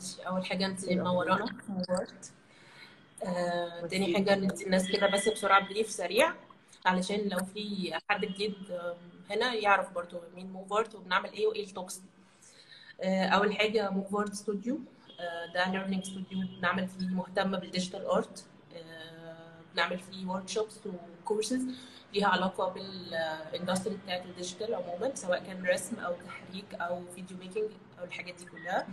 ماشي. أول حاجة أنت منورانا موفورت آه، تاني حاجة ندي الناس كده بس بسرعة brief سريع علشان لو في حد جديد هنا يعرف برضو مين موفورت وبنعمل إيه وإيه ال talks. دي آه، أول حاجة موفورت ستوديو. ده learning studio بنعمل فيه مهتم بال digital art بنعمل فيه workshops و courses ليها علاقة بال industry بتاعت ال digital عموما سواء كان رسم أو تحريك أو video making أو الحاجات دي كلها.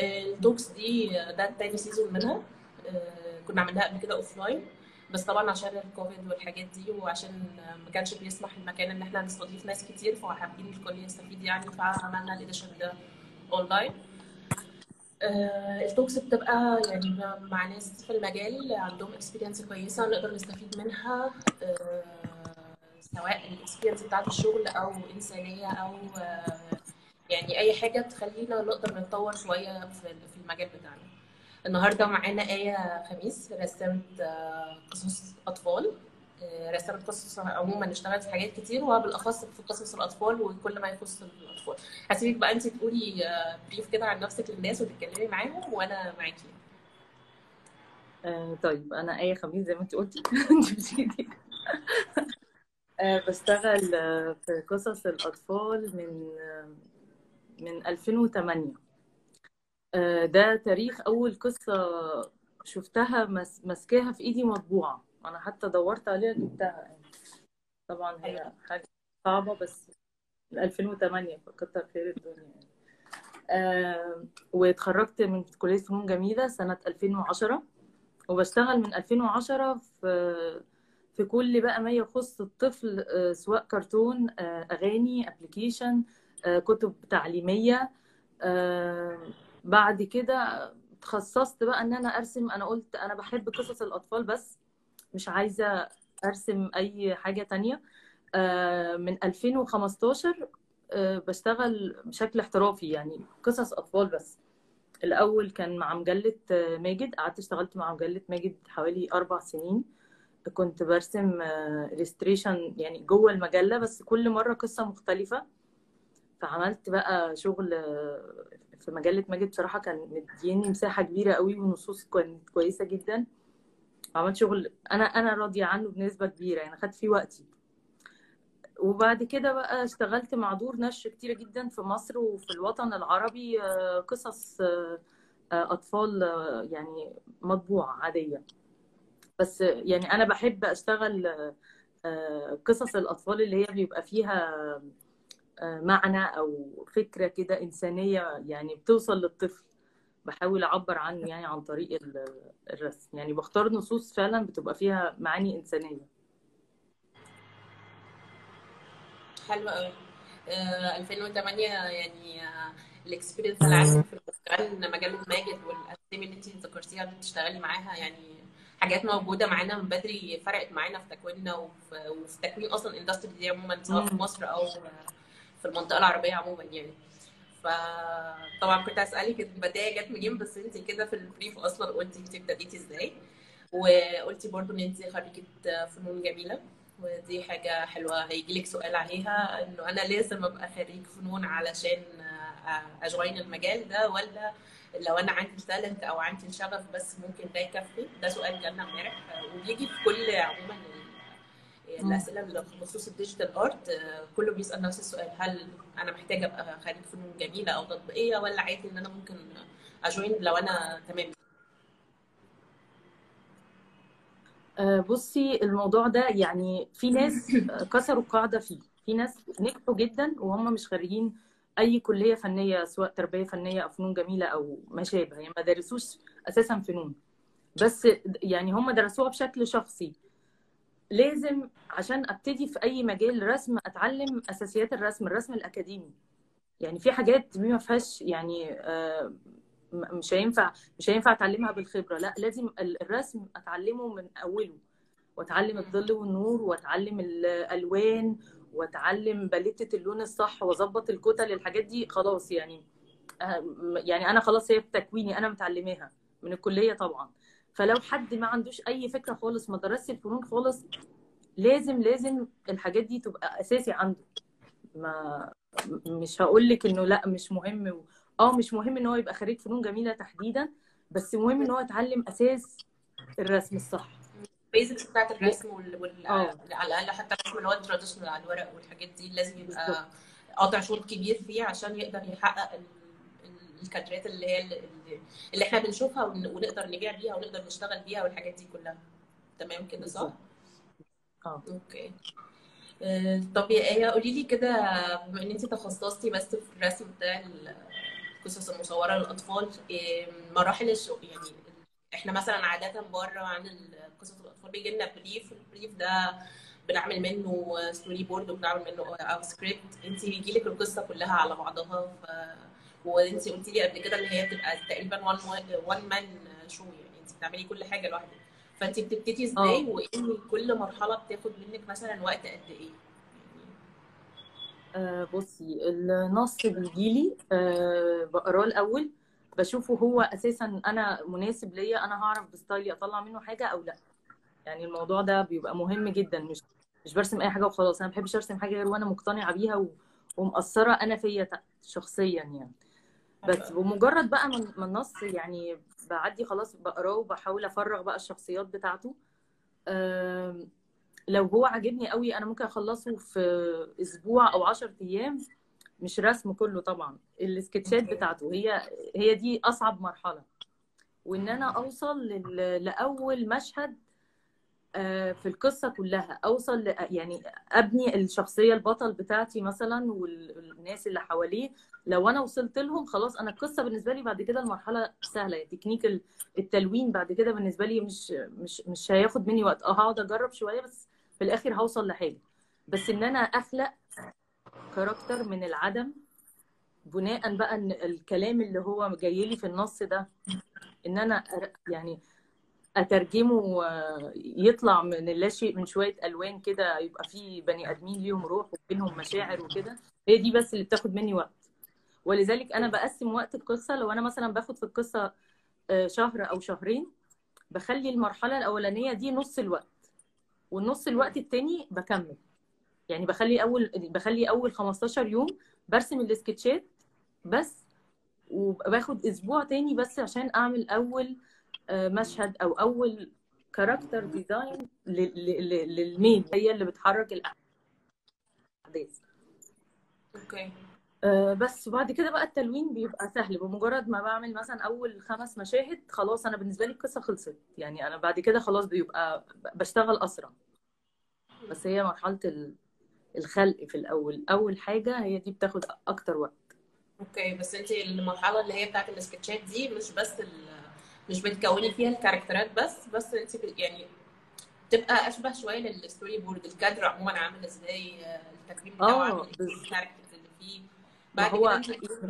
ال talks دي ده التاني سيزون منها. آه، كنا عملناها قبل كده offline بس طبعا عشان الكوفيد والحاجات دي وعشان ما كانش بيسمح المكان إن إحنا نستضيف ناس كتير فحابين الكل يستفيد يعني فعملنا ال edition ده اونلاين آه، ال talks بتبقى يعني مع- ناس في المجال عندهم experience كويسة نقدر نستفيد منها. آه، سواء ال experience بتاعت الشغل أو إنسانية أو يعني أي حاجة تخلينا نقدر نتطور شوية في المجال بتاعنا. النهارده معانا آية خميس رسامة آه، قصص أطفال. آه، رسامة قصص عموما اشتغلت في حاجات كتير وبالأخص في قصص الأطفال وكل ما يخص الأطفال. هسيبك بقى أنت تقولي آه، بريف كده عن نفسك للناس وتتكلمي معاهم وأنا معاكي. آه طيب أنا آية خميس زي ما انت قلتي. آه بشتغل آه في قصص الأطفال من آه من 2008 آه ده تاريخ أول قصة شفتها ماسكاها في إيدي مطبوعة. أنا حتى دورت عليها جبتها. طبعا هي حاجة صعبة بس من 2008 فكتر خير الدنيا. يعني. آه واتخرجت من كلية فنون جميلة سنة 2010 وبشتغل من 2010 في في كل بقى ما يخص الطفل آه، سواء كرتون آه، أغاني ابلكيشن كتب تعليمية. آه، بعد كده تخصصت بقى إن أنا أرسم. أنا قلت أنا بحب قصص الأطفال بس مش عايزة أرسم أي حاجة تانية. آه، من 2015 آه، بشتغل بشكل احترافي يعني قصص أطفال بس. الأول كان مع مجلة ماجد. قعدت اشتغلت مع مجلة ماجد حوالي أربع سنين. كنت برسم إليستريشن يعني جوه المجلة بس كل مرة قصة مختلفة. فعملت بقى شغل في مجلة ماجد بصراحة كان مديني مساحة كبيرة قوي والنصوص كانت كويسة جدا. عملت شغل أنا أنا راضية عنه بنسبة كبيرة يعني خدت فيه وقتي. وبعد كده بقى اشتغلت مع دور نشر كتيرة جدا في مصر وفي الوطن العربي قصص آه، أطفال آه، يعني مطبوعة عادية. بس يعني أنا بحب أشتغل آه، قصص الأطفال اللي هي بيبقى فيها معنى أو فكرة كده إنسانية يعني بتوصل للطفل. بحاول أعبر عنه يعني عن طريق ال- الرسم. يعني بختار نصوص فعلا بتبقى فيها معاني إنسانية. حلوة قوي آه 2008 يعني آه ال experience اللي عندك في المجال مجلة ماجد والأسامي اللي انت ذكرتيها اللي بتشتغلي معاها يعني حاجات موجودة معانا من بدري فرقت معانا في تكويننا وفي, وفي تكوين أصلا ال industry دي عموما سواء في. مصر أو في المنطقة العربية عموما يعني فطبعا كنت هسألك البداية جت منين بس انت كده في ال brief أصلا قلتي انت ابتديتي إزاي وقلتي برضو إن انت خريجة فنون جميلة ودي حاجة حلوة هيجيلك سؤال عليها إنه أنا لازم أبقى خريج فنون علشان أ join المجال ده ولا لو أنا عندي talent أو عندي شغف بس ممكن ده يكفي ده سؤال جالنا امبارح وبيجي في كل عموما. الأسئلة بخصوص ال digital art آه، كله بيسأل نفس السؤال هل أنا محتاجة أبقى خريج فنون جميلة أو تطبيقية ولا عادي إن أنا ممكن أ join لو أنا تمام؟ آه، بصي الموضوع ده يعني في ناس آه، كسروا القاعدة فيه. في ناس نجحوا جدا وهم مش خريجين أي كلية فنية سواء تربية فنية أو فنون جميلة أو ما شابه يعني ما درسوش أساسا فنون. بس يعني هم درسوها بشكل شخصي. لازم عشان أبتدي في أي مجال رسم أتعلم أساسيات الرسم الرسم الأكاديمي. يعني في حاجات ما فيهاش يعني آه، مش هينفع مش هينفع أتعلمها بالخبرة. لا لازم ال- الرسم أتعلمه من أوله. وأتعلم الظل والنور وأتعلم الألوان وأتعلم باليتة اللون الصح وأظبط الكتل الحاجات دي خلاص يعني آه، يعني أنا خلاص هي في تكويني أنا متعلماها من الكلية طبعا. فلو حد ما عندوش أي فكرة خالص ما درسش الفنون خالص لازم لازم الحاجات دي تبقى أساسي عنده. ما مش هقول لك إنه لأ مش مهم و- آه مش مهم إن هو يبقى خريج فنون جميلة تحديدا بس مهم إن هو يتعلم أساس الرسم الصح. ال basics بتاعت الرسم وال, وال... آه. على الأقل حتى الرسم اللي هو ال traditional على الورق والحاجات دي لازم يبقى قاطع شوط كبير فيه عشان يقدر يحقق الكادرات اللي هي اللي, إحنا بنشوفها ون... ونقدر نبيع بيها ونقدر نشتغل بيها والحاجات دي كلها. تمام كده صح؟ آه. okay. آه، طب يا آية قولي لي كده بما ان انت تخصصتي بس في الرسم بتاع القصص المصورة للأطفال آه، مراحل الشغل يعني إحنا مثلا عادة بره عن قصص الأطفال بيجي لنا brief ال brief ده بنعمل منه storyboard وبنعمل منه أو سكريبت انت بيجي لك القصة كلها على بعضها ف وانت قلتي لي قبل كده ان هي بتبقى تقريبا one one man شو يعني. انت بتعملي كل حاجة لوحدك. فانت بتبتدي إزاي آه وإن كل مرحلة بتاخد منك مثلا وقت قد إيه؟ يعني آه، بصي النص بيجيلي آه، بقراه الأول بشوفه هو أساسا أنا مناسب ليا أنا هعرف بستايلي أطلع منه حاجة أو لأ. يعني الموضوع ده بيبقى مهم جدا. مش مش برسم أي حاجة وخلاص. أنا ما بحبش أرسم حاجة غير وأنا مقتنعة بيها و- ومأثره أنا فيا شخصيا يعني. بس بمجرد بقى ما ما النص يعني بعدي خلاص بقراه وبحاول افرغ بقى الشخصيات بتاعته لو هو عاجبني قوي أنا ممكن اخلصه في أسبوع أو 10 أيام مش رسم كله طبعا السكتشات بتاعته هي هي دي اصعب مرحلة. وان أنا اوصل لأول مشهد في القصة كلها. أوصل يعني أبني الشخصية البطل بتاعتي مثلا والناس اللي حواليه. لو أنا وصلت لهم خلاص أنا القصة بالنسبة لي بعد كده المرحلة سهلة. تكنيك ال- التلوين بعد كده بالنسبة لي مش مش مش هياخد مني وقت. آه هقعد أجرب شوية بس في الآخر هوصل لحاجة. بس إن أنا أخلق character من العدم بناء بقى الكلام اللي هو جاي لي في النص ده إن أنا يعني أترجمه يطلع من اللاشيء من شوية ألوان كده يبقى فيه بني آدمين ليهم روح وبينهم مشاعر وكده. هي دي بس اللي بتاخد مني وقت. ولذلك أنا بقسم وقت القصة. لو أنا مثلا باخد في القصة آه، شهر أو شهرين بخلي المرحلة الأولانية دي نص الوقت. والنص الوقت التاني بكمل. يعني بخلي أول بخلي أول 15 يوم برسم السكتشات بس وباخد أسبوع تاني بس عشان أعمل أول مشهد أو أول character design للمين هي اللي بتحرك الأحداث. okay. آه، بس وبعد كده بقى التلوين بيبقى سهل. بمجرد ما بعمل مثلا أول خمس مشاهد خلاص أنا بالنسبة لي القصة خلصت. يعني أنا بعد كده خلاص بيبقى بشتغل أسرع. بس هي مرحلة ال- الخلق في الأول. أول حاجة هي دي بتاخد أكتر وقت. okay بس انت المرحلة اللي هي بتاعت ال sketchات دي مش بس ال... مش بتكوني فيها ال characterات بس بس انت. يعني تبقى أشبه شوية لل storyboard الكادر عموما عامل إزاي آه، التكوين بتاعه آه عامل بز- ال characters اللي فيه بعد كده هو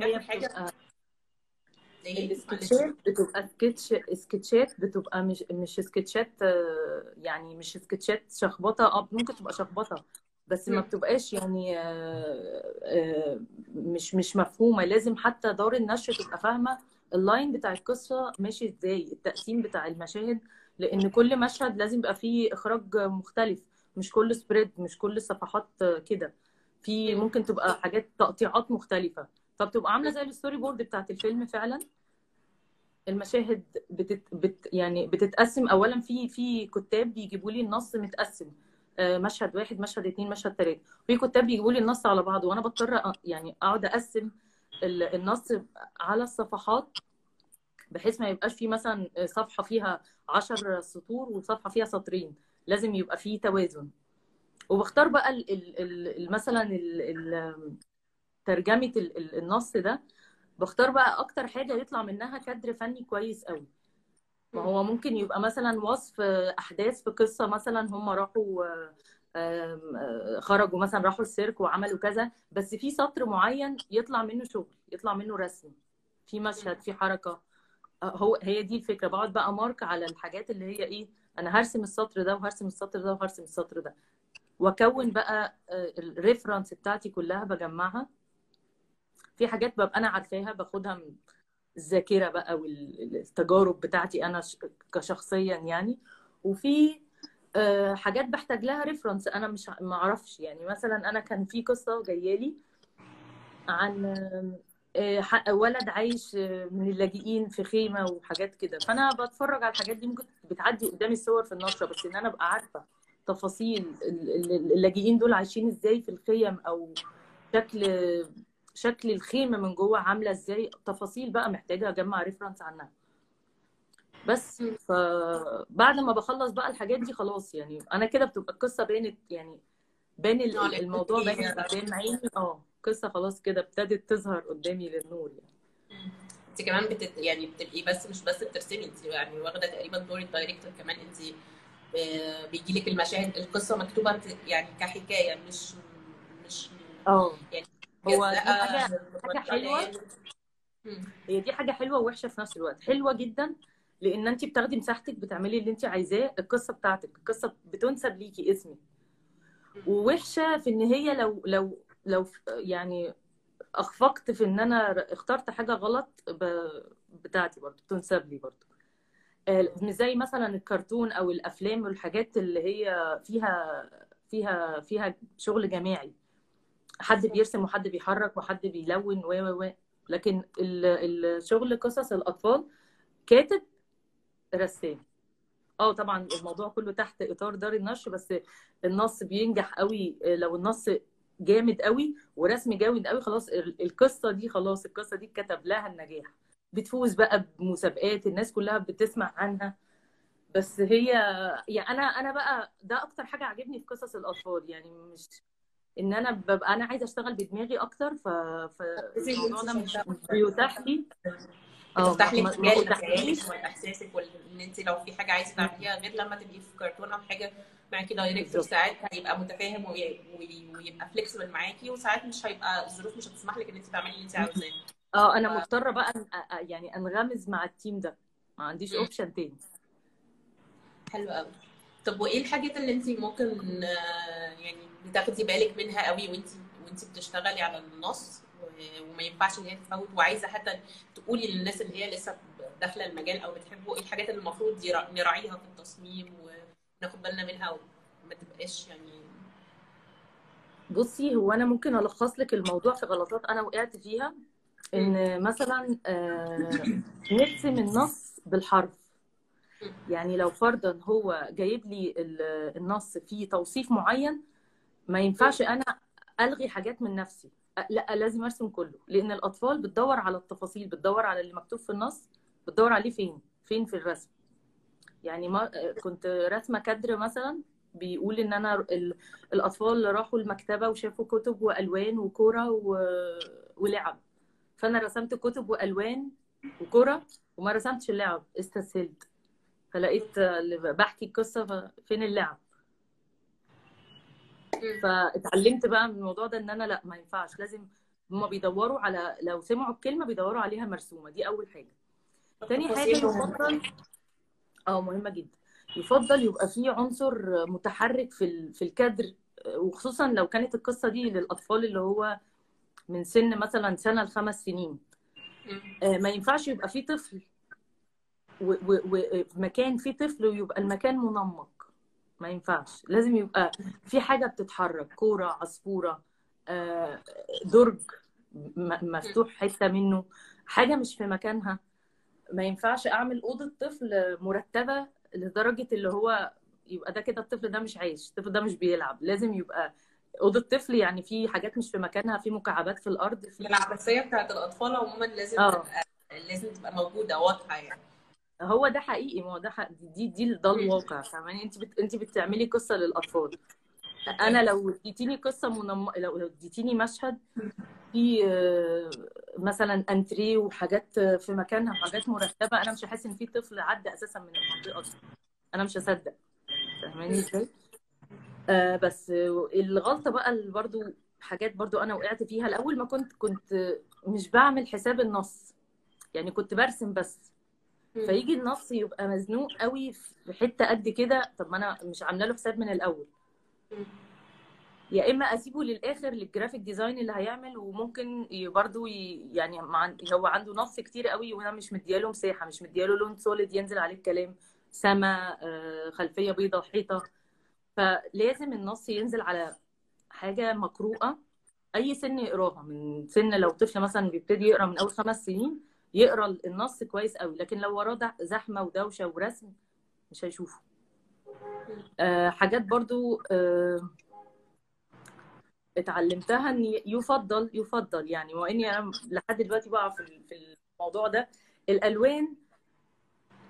هي حاجة بتبقى السكتشات بتبقى سكتش سكتشات بتبقى مش مش سكتشات آه، يعني مش سكتشات شخبطة آه ممكن تبقى شخبطة بس ما. بتبقاش يعني آه، آه، مش مش مفهومة لازم حتى دار النشر تبقى فاهمة ال line بتاع القصة ماشي إزاي؟ التقسيم بتاع المشاهد لأن كل مشهد لازم يبقى فيه إخراج مختلف مش كل spread مش كل صفحات آه، كده. في مم. ممكن تبقى حاجات تقطيعات مختلفة. فبتبقى عاملة زي ال storyboard بتاعت الفيلم فعلا؟ المشاهد بتت... بت... يعني بتتقسم. اولا في في كتاب بيجيبوا لي النص متقسم. آه، مشهد واحد مشهد اتنين مشهد تلاتة. في كتاب بيجيبوا لي النص على بعضه وأنا بضطر يعني أقعد أقسم النص على الصفحات بحيث ما يبقاش في مثلا صفحة فيها عشر سطور وصفحة فيها سطرين لازم يبقى في توازن. وبختار بقى ال... ال... ال... مثلا ال... ال... ترجمة ال... ال- النص ده. بختار بقى أكتر حاجة يطلع منها كادر فني كويس قوي. ما. هو ممكن يبقى مثلا وصف أحداث في قصة مثلا هم راحوا خرجوا مثلا راحوا السيرك وعملوا كذا. بس في سطر معين يطلع منه شغل يطلع منه رسم في مشهد في حركة. آه، هو هي دي الفكرة. بقعد بقى مارك على الحاجات اللي هي إيه أنا هرسم السطر ده وهرسم السطر ده وهرسم السطر ده. وأكون بقى الريفرنس بتاعتي كلها بجمعها. في حاجات ببقى أنا عارفاها باخدها من الذاكرة بقى والتجارب بتاعتي أنا كشخصيا يعني. وفي آه، حاجات بحتاج لها ريفرنس أنا مش ما أعرفش يعني مثلا أنا كان في قصة جاية لي عن آه، ولد عايش آه، من اللاجئين في خيمة وحاجات كده. فأنا بتفرج على الحاجات دي ممكن بتعدي قدامي الصور في النشرة بس إن أنا أبقى عارفة تفاصيل ال- ال- اللاجئين دول عايشين إزاي في الخيم أو شكل شكل الخيمة من جوه عاملة إزاي. تفاصيل بقى محتاجة أجمع reference عنها. بس. فبعد ما بخلص بقى الحاجات دي خلاص يعني. أنا كده بتبقى القصة بانت يعني بان الموضوع بان قدام عيني. آه قصة خلاص كده ابتدت تظهر قدامي للنور يعني. انت كمان بتت... يعني بتبقي بس مش بس بترسمي انت يعني واخدة تقريبا دور ال director كمان. انت بيجي لك المشاهد القصة مكتوبة يعني كحكاية مش مش آه يعني هو دي حاجة حاجة متوزعة حلوة. هي دي حاجة حلوة ووحشة في نفس الوقت. حلوة جدا لأن انت بتاخدي مساحتك بتعملي اللي انت عايزاه القصة بتاعتك القصة بتنسب ليكي اسمك ووحشة في ان هي لو لو لو يعني اخفقت في ان أنا اخترت حاجة غلط بتاعتي برضو بتنسب لي برضو. آه، مش زي مثلا الكرتون أو الأفلام والحاجات اللي هي فيها فيها فيها شغل جماعي. حد بيرسم وحد بيحرك وحد بيلون و و و. لكن ال- الشغل قصص الأطفال كاتب رسام. آه طبعا الموضوع كله تحت إطار دار النشر بس النص بينجح قوي لو النص جامد قوي ورسم جامد قوي خلاص ال- القصة دي خلاص القصة دي كتب لها النجاح. بتفوز بقى بمسابقات الناس كلها بتسمع عنها. بس هي يعني أنا أنا بقى ده أكتر حاجة عجبني في قصص الأطفال يعني مش إن أنا ببقى أنا عايزة أشتغل بدماغي أكتر ف فالموضوع ده مش بيتاح لي. بتفتح لك مجال لخيالك واحساسك وإن أنت لو في حاجة عايزة تعمليها غير لما تبقي في كرتون أو حاجة معاكي director ساعات هيبقى متفاهم وي- وي- ويبقى flexible معاكي وساعات مش هيبقى الظروف مش هتسمح لك إن أنت تعملي اللي أنت عاوزاه. آه أنا مضطرة بقى يعني انغمز مع ال team ده. ما عنديش. option تاني. حلو قوي طب وإيه الحاجات اللي أنت ممكن آه، يعني بتاخدي بالك منها قوي وأنت وأنت بتشتغلي على النص؟ وما ينفعش إن هي تتفوت وعايزة حتى تقولي للناس اللي هي لسه داخلة المجال أو بتحبه إيه الحاجات اللي المفروض نراعيها في التصميم وناخد بالنا منها وما تبقاش يعني بصي هو أنا ممكن ألخص لك الموضوع في غلطات أنا وقعت فيها. إن مثلا آه، نرسم النص بالحرف. يعني لو فرضا هو جايب لي ال- النص فيه توصيف معين ما. ينفعش أنا ألغي حاجات من نفسي لا لازم ارسم كله لأن الاطفال بتدور على التفاصيل بتدور على اللي مكتوب في النص بتدور عليه فين فين في الرسم يعني ما كنت راسمة كادر مثلا بيقول إن أنا ال... الأطفال راحوا المكتبة وشافوا كتب وألوان وكورة. ولعب فأنا رسمت كتب وألوان وكورة وما رسمتش اللعب استسهلت فلقيت بحكي القصة فين اللعب. فاتعلمت بقى من الموضوع ده إن أنا لأ ما ينفعش. لازم هما بيدوروا على لو سمعوا الكلمة بيدوروا عليها مرسومة. دي أول حاجة. تاني حاجة يفضل آه مهمة جدا. يفضل يبقى في عنصر متحرك في في الكادر. وخصوصا لو كانت القصة دي للأطفال اللي هو من سن مثلا سنة لخمس سنين. آه، ما ينفعش يبقى في طفل وفي مكان فيه طفل ويبقى المكان منمق. ما ينفعش. لازم يبقى في حاجة بتتحرك كورة عصفورة آه، درج مفتوح حتة منه حاجة مش في مكانها. ما ينفعش أعمل أوضة طفل مرتبة لدرجة اللي هو يبقى ده كده الطفل ده مش عايش الطفل ده مش بيلعب. لازم يبقى أوضة طفل يعني في حاجات مش في مكانها في مكعبات في الأرض في العبثية بتاعت الأطفال عموما لازم آه. تبقى لازم تبقى موجودة واضحة يعني. هو ده حقيقي ما هو ده حق... دي دي ده. الواقع فاهماني؟ انت بت... انت بتعملي قصة للأطفال. أنا لو اديتيني قصة منم... لو لو اديتيني مشهد في آه، مثلا انتريه وحاجات في مكانها وحاجات مرتبة أنا مش هحس إن في طفل عدى أساسا من المنطقة دي. أنا مش هصدق فاهماني؟ إزاي آه بس الغلطة بقى اللي برضو حاجات برضو أنا وقعت فيها الأول ما كنت كنت مش بعمل حساب النص يعني كنت برسم بس. فيجي النص يبقى مزنوق قوي في حتة قد كده طب ما أنا مش عاملة له حساب من الأول. يا إما أسيبه للآخر لل graphic design اللي هيعمل وممكن ي- يعني هو عنده نص كتير قوي وأنا مش مدياله مساحة مش مدياله لون solid ينزل عليه الكلام. سما آه، خلفية بيضاء حيطه فلازم النص ينزل على حاجة مقروءه أي سن يقراها. من سن لو طفل مثلا بيبتدي يقرأ من أول خمس سنين يقرا النص كويس قوي لكن لو وراه زحمة ودوشة ورسم مش هيشوفه. آه حاجات برضو آه اتعلمتها إن يفضل يفضل يعني. واني أنا لحد دلوقتي بقع في ال- في الموضوع ده. الألوان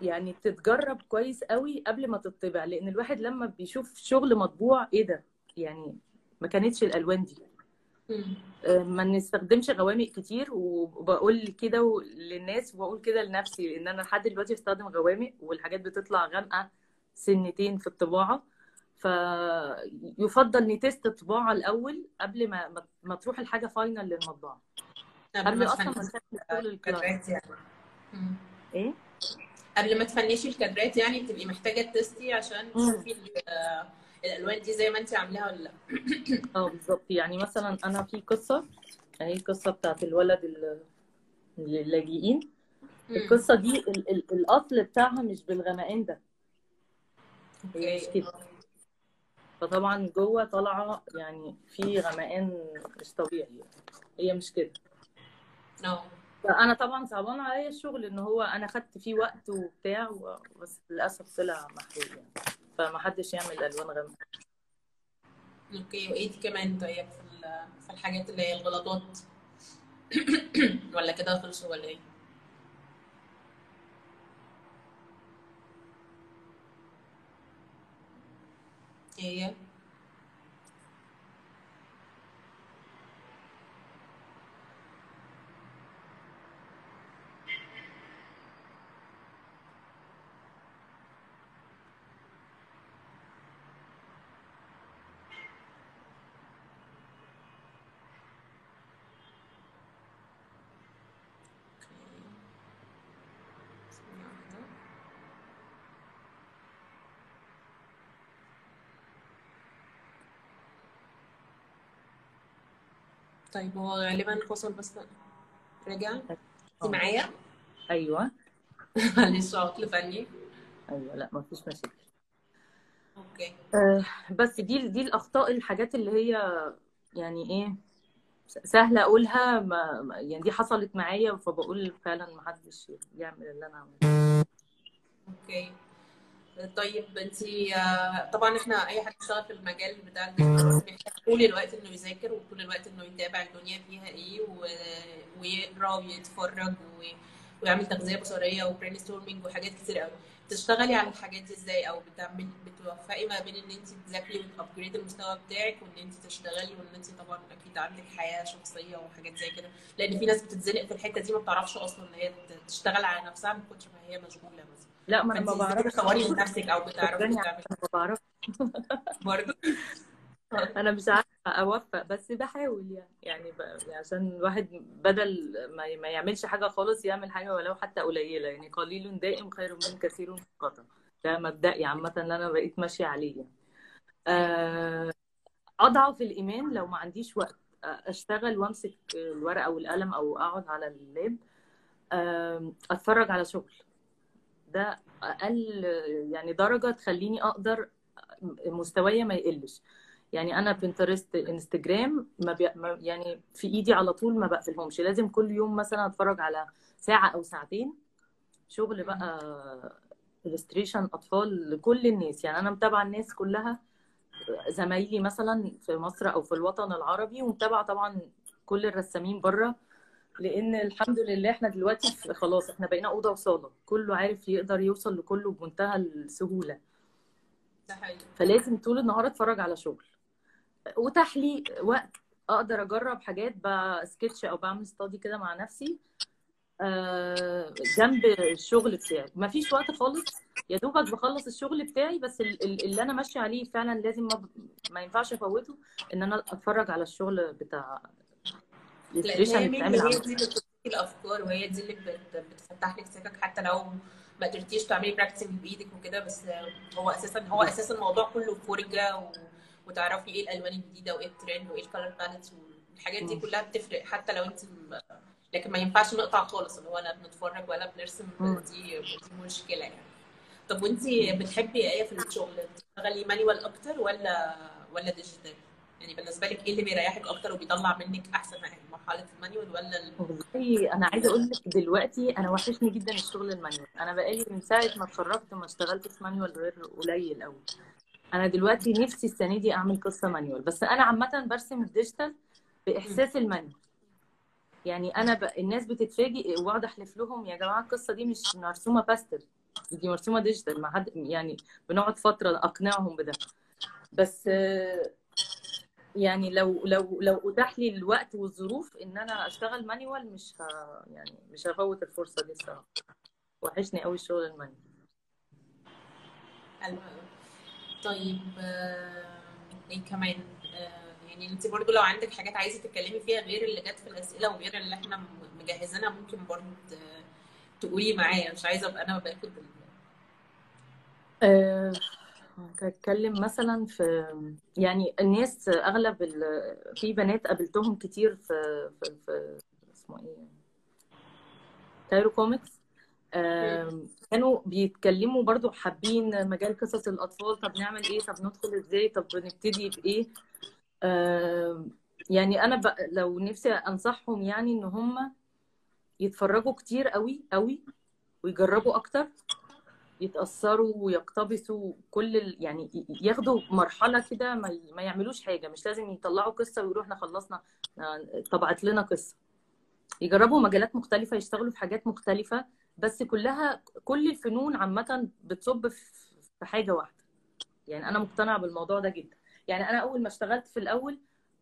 يعني تتجرب كويس قوي قبل ما تطبع لأن الواحد لما بيشوف شغل مطبوع إيه ده؟ يعني ما كانتش الألوان دي. ما نستخدمش غوامق كتير وبقول كده للناس وبقول كده لنفسي لأن أنا لحد دلوقتي بستخدم غوامق والحاجات بتطلع غامقة سنتين في الطباعة. فيفضل ن test الطباعه الأول قبل ما ما- تروح الحاجة final للمطبعة. قبل أصلا ما الكادرات يعني. إيه؟ قبل ما ت finishي الكادرات يعني بتبقي محتاجة test ي عشان. تشوفي آه، الألوان دي زي ما انت عاملاها ولا لأ؟ آه بالظبط. يعني مثلا أنا في قصة اهي القصة بتاعت الولد ال- اللاجئين. القصة دي ال- ال- الأصل بتاعها مش بالغمقان ده. هي مش كده. فطبعا جوه طالعة يعني في غمقان مش طبيعي. هي مش كده. آه. فأنا طبعا صعبان عليا الشغل إن هو أنا خدت فيه وقت وبتاع بس للأسف طلع محروق يعني. فما حدش يعمل ألوان غامقة. أوكي وايه كمان طيب في الحاجات اللي هي الغلطات؟ ولا كده خلصوا ولا إيه؟ هي طيب هو غالبا فصل بس رجع انت آه معايا؟ أيوه. معلش عطل فني. أيوه لا ما فيش مشاكل. okay. آه، بس دي دي الأخطاء الحاجات اللي هي يعني إيه سهلة أقولها ما- يعني دي حصلت معايا فبقول فعلا ما حدش يعمل اللي أنا عملته okay. طيب انت طبعا إحنا أي حد بيشتغل في المجال بتاع بيحتاج طول الوقت إنه يذاكر وطول الوقت إنه يتابع الدنيا فيها إيه. ويقرأ ويتفرج. ويعمل تغذية بصرية و brainstorming وحاجات كتير قوي تشتغلي على الحاجات دي إزاي أو بتعمل بتوفقي ما بين إن انت تذاكري وت upgrade ي المستوى بتاعك وإن انت تشتغلي وإن انت طبعا أكيد عندك حياة شخصية وحاجات زي كده لأن في ناس بتتزنق في الحتة دي ما بتعرفش أصلا إن هي تشتغل على نفسها من كتر ما هي مشغولة مثلا لا ما أنا ما بعرفش. بتطوري من نفسك أو بتعرفي تعملي؟ ما بعرفش. برضه أنا مش عارفة اوفق بس بحاول يعني. يعني ب... يعني عشان الواحد بدل ما ما يعملش حاجة خالص يعمل حاجة ولو حتى قليلة. يعني قليل دائم خير من كثير منقطع ده مبدئي عامة اللي أنا بقيت ماشية عليه يعني. آه، أضعف الإيمان لو ما عنديش وقت. أشتغل وأمسك الورقة والقلم أو أقعد على اللاب. أتفرج على شغل. ده أقل يعني درجة تخليني أقدر مستوايا ما يقلش. يعني أنا بنترست انستجرام ما بي... ما يعني في إيدي على طول ما بقفلهمش. لازم كل يوم مثلا أتفرج على ساعة أو ساعتين شغل بقى illustration أطفال لكل الناس. يعني أنا متابعة الناس كلها زمايلي مثلا في مصر أو في الوطن العربي ومتابعة طبعا كل الرسامين بره لأن الحمد لله إحنا دلوقتي خلاص إحنا بقينا أوضة وصالة. كله عارف يقدر يوصل لكله بمنتهى السهولة. ده حقيقي. فلازم طول النهار أتفرج على شغل. وتحليق وقت. أقدر أجرب حاجات بسكتش أو بعمل study كده مع نفسي. آه، جنب الشغل بتاعي. مفيش وقت خالص. يا دوبك بخلص الشغل بتاعي بس ال- ال- اللي أنا ماشية عليه فعلا لازم ما, ب- ما ينفعش أفوته إن أنا أتفرج على الشغل بتاع لأن illustration هي. دي اللي الأفكار وهي دي اللي بت- بتفتح لك سكك حتى لو ما قدرتيش تعملي practicing بإيدك وكده بس هو أساسا هو أساسا الموضوع كله فرجه و... وتعرفي إيه الألوان الجديدة وإيه الترند وإيه ال color palettes والحاجات دي. كلها بتفرق حتى لو أنت لكن ما ينفعش نقطع خالص اللي هو لا بنتفرج ولا بنرسم. دي دي مشكلة يعني طب وأنت بتحبي إيه في الشغل؟ بتشتغلي manual أكتر ولا ولا digital؟ يعني بالنسبة لك إيه اللي بيريحك أكتر وبيطلع منك أحسن حاجة مرحلة ال manual ولا ال... والله أنا عايزة أقول لك دلوقتي أنا وحشني جدا الشغل ال manual. أنا بقالي من ساعة ما اتخرجت ما اشتغلتش manual غير قليل قوي أنا دلوقتي نفسي السنة دي أعمل قصة manual. بس أنا عامة برسم ال digital بإحساس ال manual. يعني أنا ب... الناس بتتفاجئ وأقعد أحلف لهم يا جماعة القصة دي مش مرسومة باستل دي مرسومة digital. ما حد يعني بنقعد فترة أقنعهم بده. بس يعني لو لو لو أتاح لي الوقت والظروف إن أنا أشتغل manual مش ه... يعني مش هفوت الفرصة دي الصراحة. وحشني قوي الشغل المانيوال. حلو. طيب آه، إيه كمان؟ آه، يعني أنت برضو لو عندك حاجات عايزة تتكلمي فيها غير اللي جت في الأسئلة وغير اللي إحنا مجهزينها ممكن برضو تقولي معايا. مش عايزة أبقى أنا باخد أه هتكلم مثلا في يعني الناس أغلب ال... في بنات قابلتهم كتير في في, في اسمه إيه؟ كايرو كوميكس كانوا بيتكلموا برضو حابين مجال قصص الأطفال طب نعمل إيه؟ طب ندخل إزاي؟ طب نبتدي بإيه؟ آم، يعني أنا ب... لو نفسي أنصحهم يعني إن هم يتفرجوا كتير قوي قوي ويجربوا أكتر. يتأثروا ويقتبسوا كل. يعني ياخدوا مرحلة كده ما, يعملوش حاجة مش لازم يطلعوا قصة ويروحوا إحنا خلصنا طبعت لنا قصة. يجربوا مجالات مختلفة يشتغلوا في حاجات مختلفة بس كلها كل الفنون عامة بتصب في حاجة واحدة. يعني أنا مقتنعة بالموضوع ده جدا. يعني أنا أول ما اشتغلت في الأول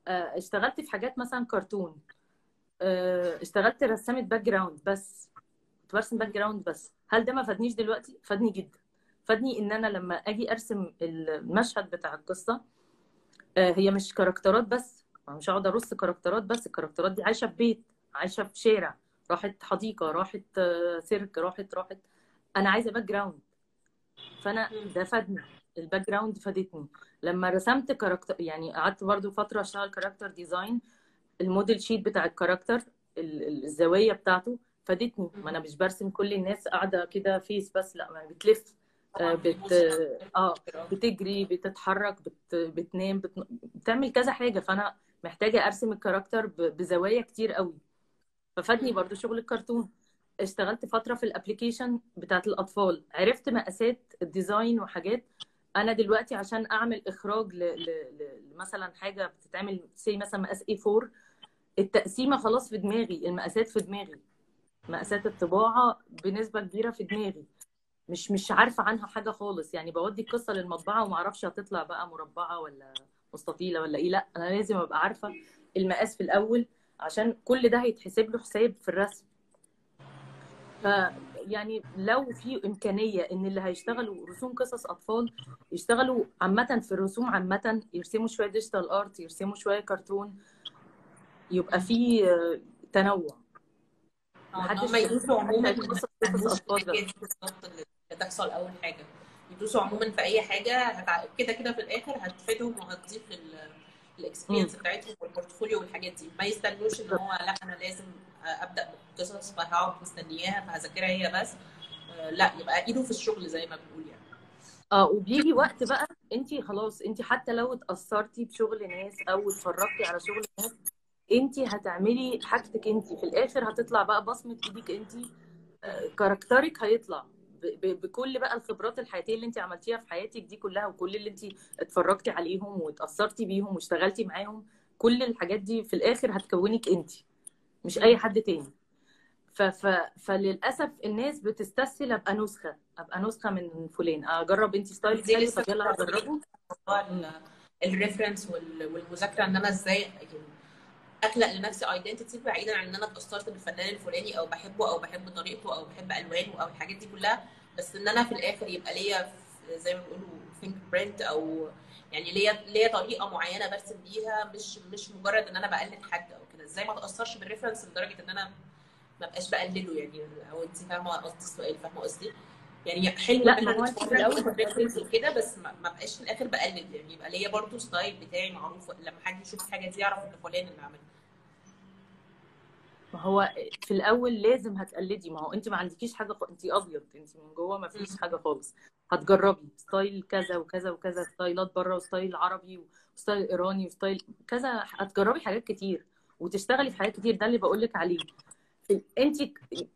آه، اشتغلت في حاجات مثلا كرتون آه، اشتغلت رسامة background بس. كنت برسم background بس. هل ده ما فادنيش دلوقتي؟ فادني جدا. فادني إن أنا لما أجي أرسم المشهد بتاع القصة آه، هي مش كاركترات بس. مش هقعد أرص كاركترات بس. الكاركترات دي عايشة في بيت عايشة في شارع. راحت حديقة راحت آه، سيرك راحت راحت. أنا عايزة background فأنا. ده فادني. ال background فادتني. لما رسمت character يعني قعدت برضو فترة أشتغل character design ال model sheet بتاع ال character ال- ال- الزوايا بتاعته. فادتني. ما أنا مش برسم كل الناس قاعدة كده face بس لأ ما بتلف آه، بت آه بتجري بتتحرك بت... بتنام بت... بتعمل كذا حاجة. فأنا محتاجة أرسم ال character ب... بزوايا كتير قوي. ففادني. برضو شغل الكرتون. اشتغلت فترة في ال application بتاعت الأطفال. عرفت مقاسات ال design وحاجات. أنا دلوقتي عشان أعمل إخراج ل... ل... ل... مثلا حاجة بتتعمل C مثلا مقاس A4 التقسيمة خلاص في دماغي المقاسات في دماغي. مقاسات الطباعة بنسبة كبيرة في دماغي. مش مش عارفة عنها حاجة خالص. يعني بودي القصة للمطبعة وما أعرفش هتطلع بقى مربعة ولا مستطيلة ولا إيه. لا أنا لازم أبقى عارفة المقاس في الأول عشان كل ده هيتحسب له حساب في الرسم. ف يعني لو في إمكانية إن اللي هيشتغلوا رسوم قصص أطفال يشتغلوا عامة في الرسوم عامة يرسموا شوية digital art يرسموا شوية كرتون يبقى في تنوع. محدش هم يدوسوا عموما بالظبط. اللي تحصل أول حاجة. يدوسوا عموما في أي حاجة كده كده في الآخر هتفيدهم وهتضيف ال experience بتاعتهم وال portfolio والحاجات دي. ما يستنوش إن هو لا أنا لازم أبدأ بقصص فهقعد مستنياها فهذاكرها هي بس. آه، لا يبقى إيده في الشغل زي ما بنقول يعني. آه وبيجي وقت بقى انت خلاص انت حتى لو اتأثرتي بشغل ناس أو اتفرجتي على شغل ناس انت هتعملي حاجتك انت في الآخر هتطلع بقى بصمة إيدك انت آه، كاركترك هيطلع. بكل بقى الخبرات الحياتية اللي انت عملتيها في حياتك دي كلها وكل اللي انت اتفرجتي عليهم واتأثرتي بيهم واشتغلتي معاهم كل الحاجات دي في الآخر هتكونك انت مش أي حد تاني. ف ف فللأسف الناس بتستسهل أبقى نسخة أبقى نسخة من فلان. أجرب انت ستايلك دي حلو لسه طب يلا هجربه. ال reference والمذاكرة إن أنا إزاي يعني أخلق لنفسي identity بعيدا عن إن أنا اتأثرت بالفنان الفلاني أو بحبه أو بحب طريقته أو بحب ألوانه أو الحاجات دي كلها. بس إن أنا في الآخر يبقى ليا زي ما بيقولوا fingerprint أو يعني ليا ليا طريقة معينة برسم بيها مش مش مجرد إن أنا بقلد حد أو كده. إزاي ما اتاثرش بال reference لدرجة إن أنا ما بقاش بقلده يعني؟ أو انت فاهمة قصدي السؤال فاهمة قصدي؟ يعني حلو لا ان ما إحنا هو انت في نتفرج الأول وناخد reference هتقلدي وكده بس ما بقاش في الآخر بقلد يعني. يبقى ليا برضو style بتاعي معروف لما حد يشوف الحاجة دي يعرف إن فلان اللي عملها. ما هو في الأول لازم هتقلدي. ما هو انت ما عندكيش حاجة خ... انت أبيض انت من جوه ما فيش حاجة خالص. هتجربي style كذا وكذا وكذا style ات بره و style عربي و... style إيراني و style كذا. هتجربي حاجات كتير وتشتغلي في حاجات كتير. ده اللي بقول لك عليه. انت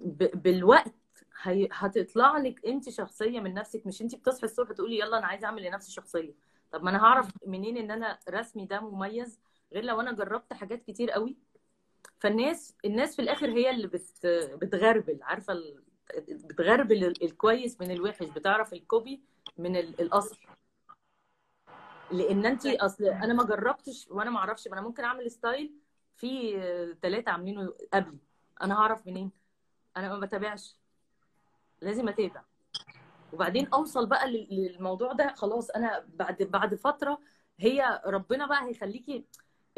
ب- بالوقت هي- هتطلع لك انت شخصية من نفسك مش انت بتصحي الصبح تقولي يلا أنا عايزة اعمل لنفسي شخصية. طب ما أنا هعرف منين ان أنا رسمي ده مميز غير لو أنا جربت حاجات كتير قوي. فالناس الناس في الآخر هي اللي بت بتغربل عارفة ال- بتغربل ال- الكويس من الوحش بتعرف الكوبي من ال- الاصل لأن انت أصل أنا ما جربتش وأنا ما أعرفش ما أنا ممكن أعمل ستايل في ثلاثة عاملينه قبلي. أنا هعرف منين؟ أنا ما بتابعش. لازم اتابع. وبعدين اوصل بقى لل- للموضوع ده خلاص أنا بعد بعد فترة هي ربنا بقى هيخليكي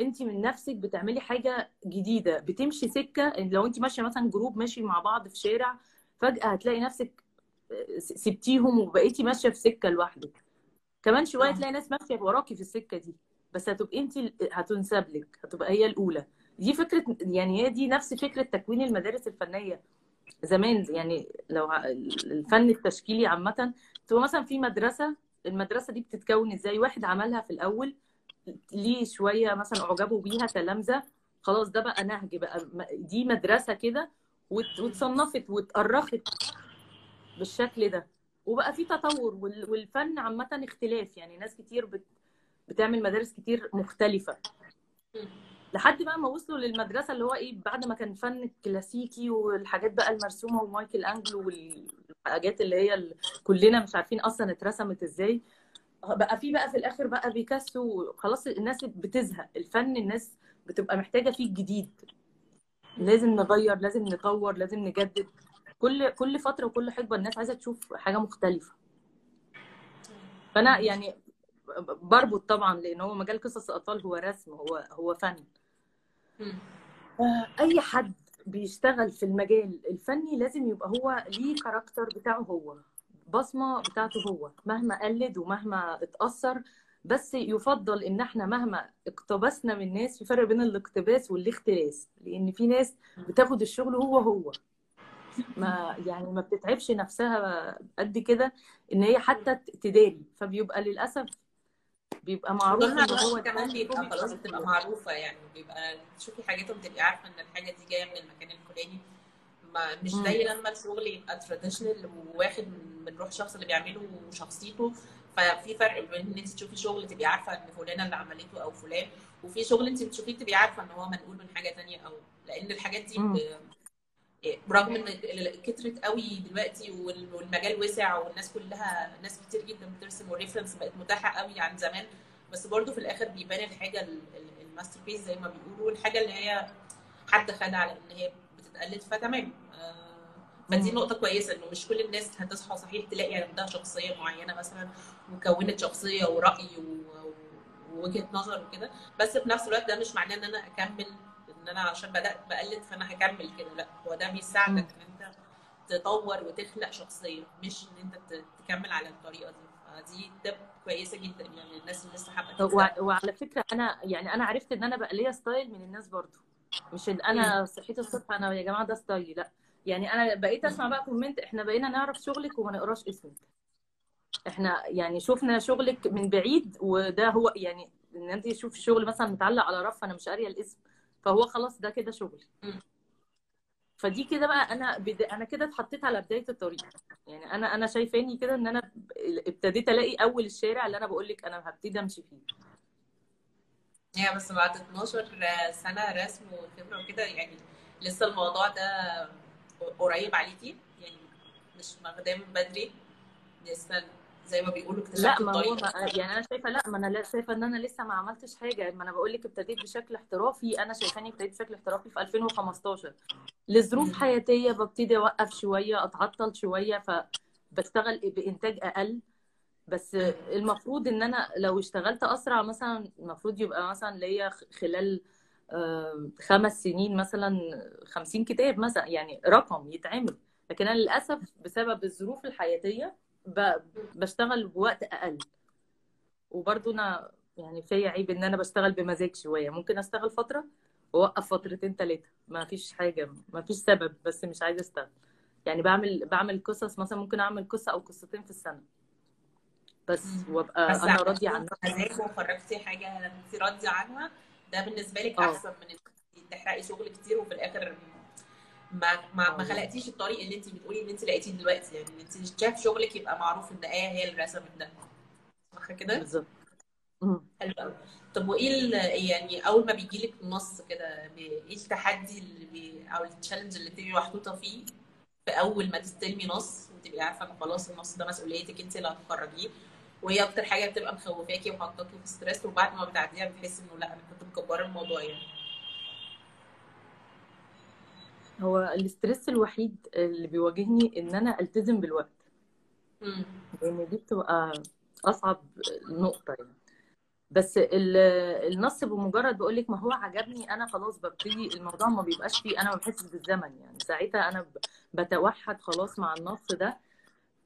انت من نفسك بتعملي حاجة جديدة بتمشي سكة لو انت ماشية مثلا جروب ماشي مع بعض في شارع فجأة هتلاقي نفسك س- سبتيهم وبقيتي ماشية في سكة لوحدك. كمان شوية آه. تلاقي ناس ماشية وراكي في السكة دي بس هتبقي انت هتنسب لك هتبقى هي الأولى. دي فكرة يعني هي دي نفس فكرة تكوين المدارس الفنية. زمان يعني لو الفن التشكيلي عامة تبقى مثلا في مدرسة المدرسة دي بتتكون إزاي؟ واحد عملها في الأول ليه شوية مثلا أعجبوا بيها تلامذة خلاص ده بقى نهج بقى دي مدرسة كده واتصنفت واتأرخت بالشكل ده. وبقى في تطور وال- والفن عامة اختلاف يعني ناس كتير بت بتعمل مدارس كتير مختلفة. لحد بقى ما وصلوا للمدرسة اللي هو إيه بعد ما كان فن كلاسيكي والحاجات بقى المرسومة ومايكل أنجلو والحاجات اللي هي ال- كلنا مش عارفين أصلا اترسمت إزاي بقى في بقى في الآخر بقى بيكاسو خلاص الناس بتزهق الفن الناس بتبقى محتاجة فيه الجديد. لازم نغير لازم نطور لازم نجدد. كل كل فترة وكل حقبة الناس عايزة تشوف حاجة مختلفة. فأنا يعني بربط طبعا لأن هو مجال قصص الاطفال هو رسم هو هو فن. أي حد بيشتغل في المجال الفني لازم يبقى هو ليه كاركتر بتاعه هو بصمة بتاعته هو مهما قلد ومهما اتأثر بس يفضل إن إحنا مهما اقتبسنا من ناس في فرق بين الاقتباس والاختلاس لأن في ناس بتاخد الشغل هو هو. ما يعني ما بتتعبش نفسها قد كده إن هي حتى تداري. فبيبقى للأسف بيبقى معروف إن هو كمان بيبقى خلاص بتبقى معروفة يعني بيبقى تشوفي حاجاتهم تبقي عارفة إن الحاجة دي جاية من المكان الفلاني. ما مش. زي لما الشغل يبقى تراديشنال وواخد من روح الشخص اللي بيعمله وشخصيته. ففي فرق بين إن أنت تشوفي شغل تبقي عارفة إن فلانة اللي عملته أو فلان وفي شغل أنت بتشوفيه تبقي عارفة إن هو منقول من حاجة تانية أو لأن الحاجات دي برغم إن كترت قوي دلوقتي وال- والمجال وسع والناس كلها ناس كتير جدا بترسم وال reference بقت متاحة قوي عن زمان بس برضو في الآخر بيبان الحاجة ال- ال- ال masterpiece زي ما بيقولوا الحاجة اللي هي حد خدها على إن هي بتتقلد فتمام آه، فدي مم. نقطة كويسة إنه مش كل الناس هتصحى صحيح تلاقي عندها شخصية معينة مثلا وكونت شخصية ورأي ووجهة نظر وكده بس في نفس الوقت ده مش معناه إن أنا أكمل ان أنا عشان بدأت بقلد فانا هكمل كده. لا هو ده بيساعدك ان انت تطور وتخلق شخصية مش ان انت تكمل على الطريقة دي. فدي تب كويسة جدا يعني الناس اللي لسه حابة وع- وعلى فكرة أنا يعني أنا عرفت إن أنا بقى ليا style من الناس برضو. مش ان أنا صحيت الصبح أنا يا جماعة ده style ي لا. يعني أنا بقيت أسمع بقى comment إحنا بقينا نعرف شغلك وما نقراش اسمك. إحنا يعني شفنا شغلك من بعيد وده هو يعني إن أنت تشوف الشغل مثلا متعلق على رف أنا مش قارية الاسم. فهو خلاص ده كده شغل. فدي كده بقى أنا بد... أنا كده اتحطيت على بداية الطريق. يعني أنا أنا شايفاني كده إن أنا ابتديت ألاقي أول الشارع اللي أنا بقول لك أنا هبتدي أمشي فيه. هي بس بعد 12 سنة رسم وخبرة وكده يعني لسه الموضوع ده قريب عليكي؟ يعني مش من بدري؟ لسه زي ما بيقولوا لا اكتشفت ما هو يعني أنا شايفة لا ما أنا لا شايفة إن أنا لسه ما عملتش حاجة. ما أنا بقول لك ابتديت بشكل احترافي. أنا شايفاني ابتديت بشكل احترافي في 2015 لظروف. حياتية ببتدي أوقف شوية أتعطل شوية فبشتغل بإنتاج أقل. بس المفروض إن أنا لو اشتغلت أسرع مثلا المفروض يبقى مثلا ليا خلال خمس سنين مثلا 50 كتاب مثلا يعني رقم يتعمل. لكن أنا للأسف بسبب الظروف الحياتية بشتغل بوقت أقل. وبرضه أنا يعني فيا عيب إن أنا بشتغل بمزاج شوية. ممكن أشتغل فترة وأوقف فترتين ثلاثة ما فيش حاجة ما فيش سبب بس مش عايزة أشتغل. يعني بعمل بعمل قصص مثلا ممكن أعمل قصة أو قصتين في السنة. بس. وأبقى بس أنا راضية عن مزاج وخرجتي حاجة انت راضية عنها ده بالنسبة لك آه. أحسن من إنك تحرقي شغل كتير وفي الآخر ما ما ما خلقتيش الطريق اللي انت بتقولي ان انت لقيتيه دلوقتي. يعني ان انت شاف شغلك يبقى معروف ان إيه هي اللي رسمت ده. صح كده؟ بالظبط. حلو قوي. طب وإيه يعني أول ما بيجي لك نص كده إيه التحدي اللي بي أو التشالنج اللي بتبقي محطوطة فيه في أول ما تستلمي نص وتبقي عارفة إن خلاص النص ده مسؤوليتك انت اللي هتخرجيه؟ وهي أكتر حاجة بتبقى مخوفاكي وحاطاكي في stress وبعد ما بتعديها بتحسي إنه لأ أنا كنت مكبرة الموضوع يعني. هو ال stress الوحيد اللي بيواجهني إن أنا ألتزم بالوقت. لأن دي بتبقى أصعب نقطة يعني. بس ال- النص بمجرد بقول لك ما هو عجبني أنا خلاص ببتدي الموضوع ما بيبقاش فيه أنا ما بحسش بالزمن يعني. ساعتها أنا بتوحد خلاص مع النص ده.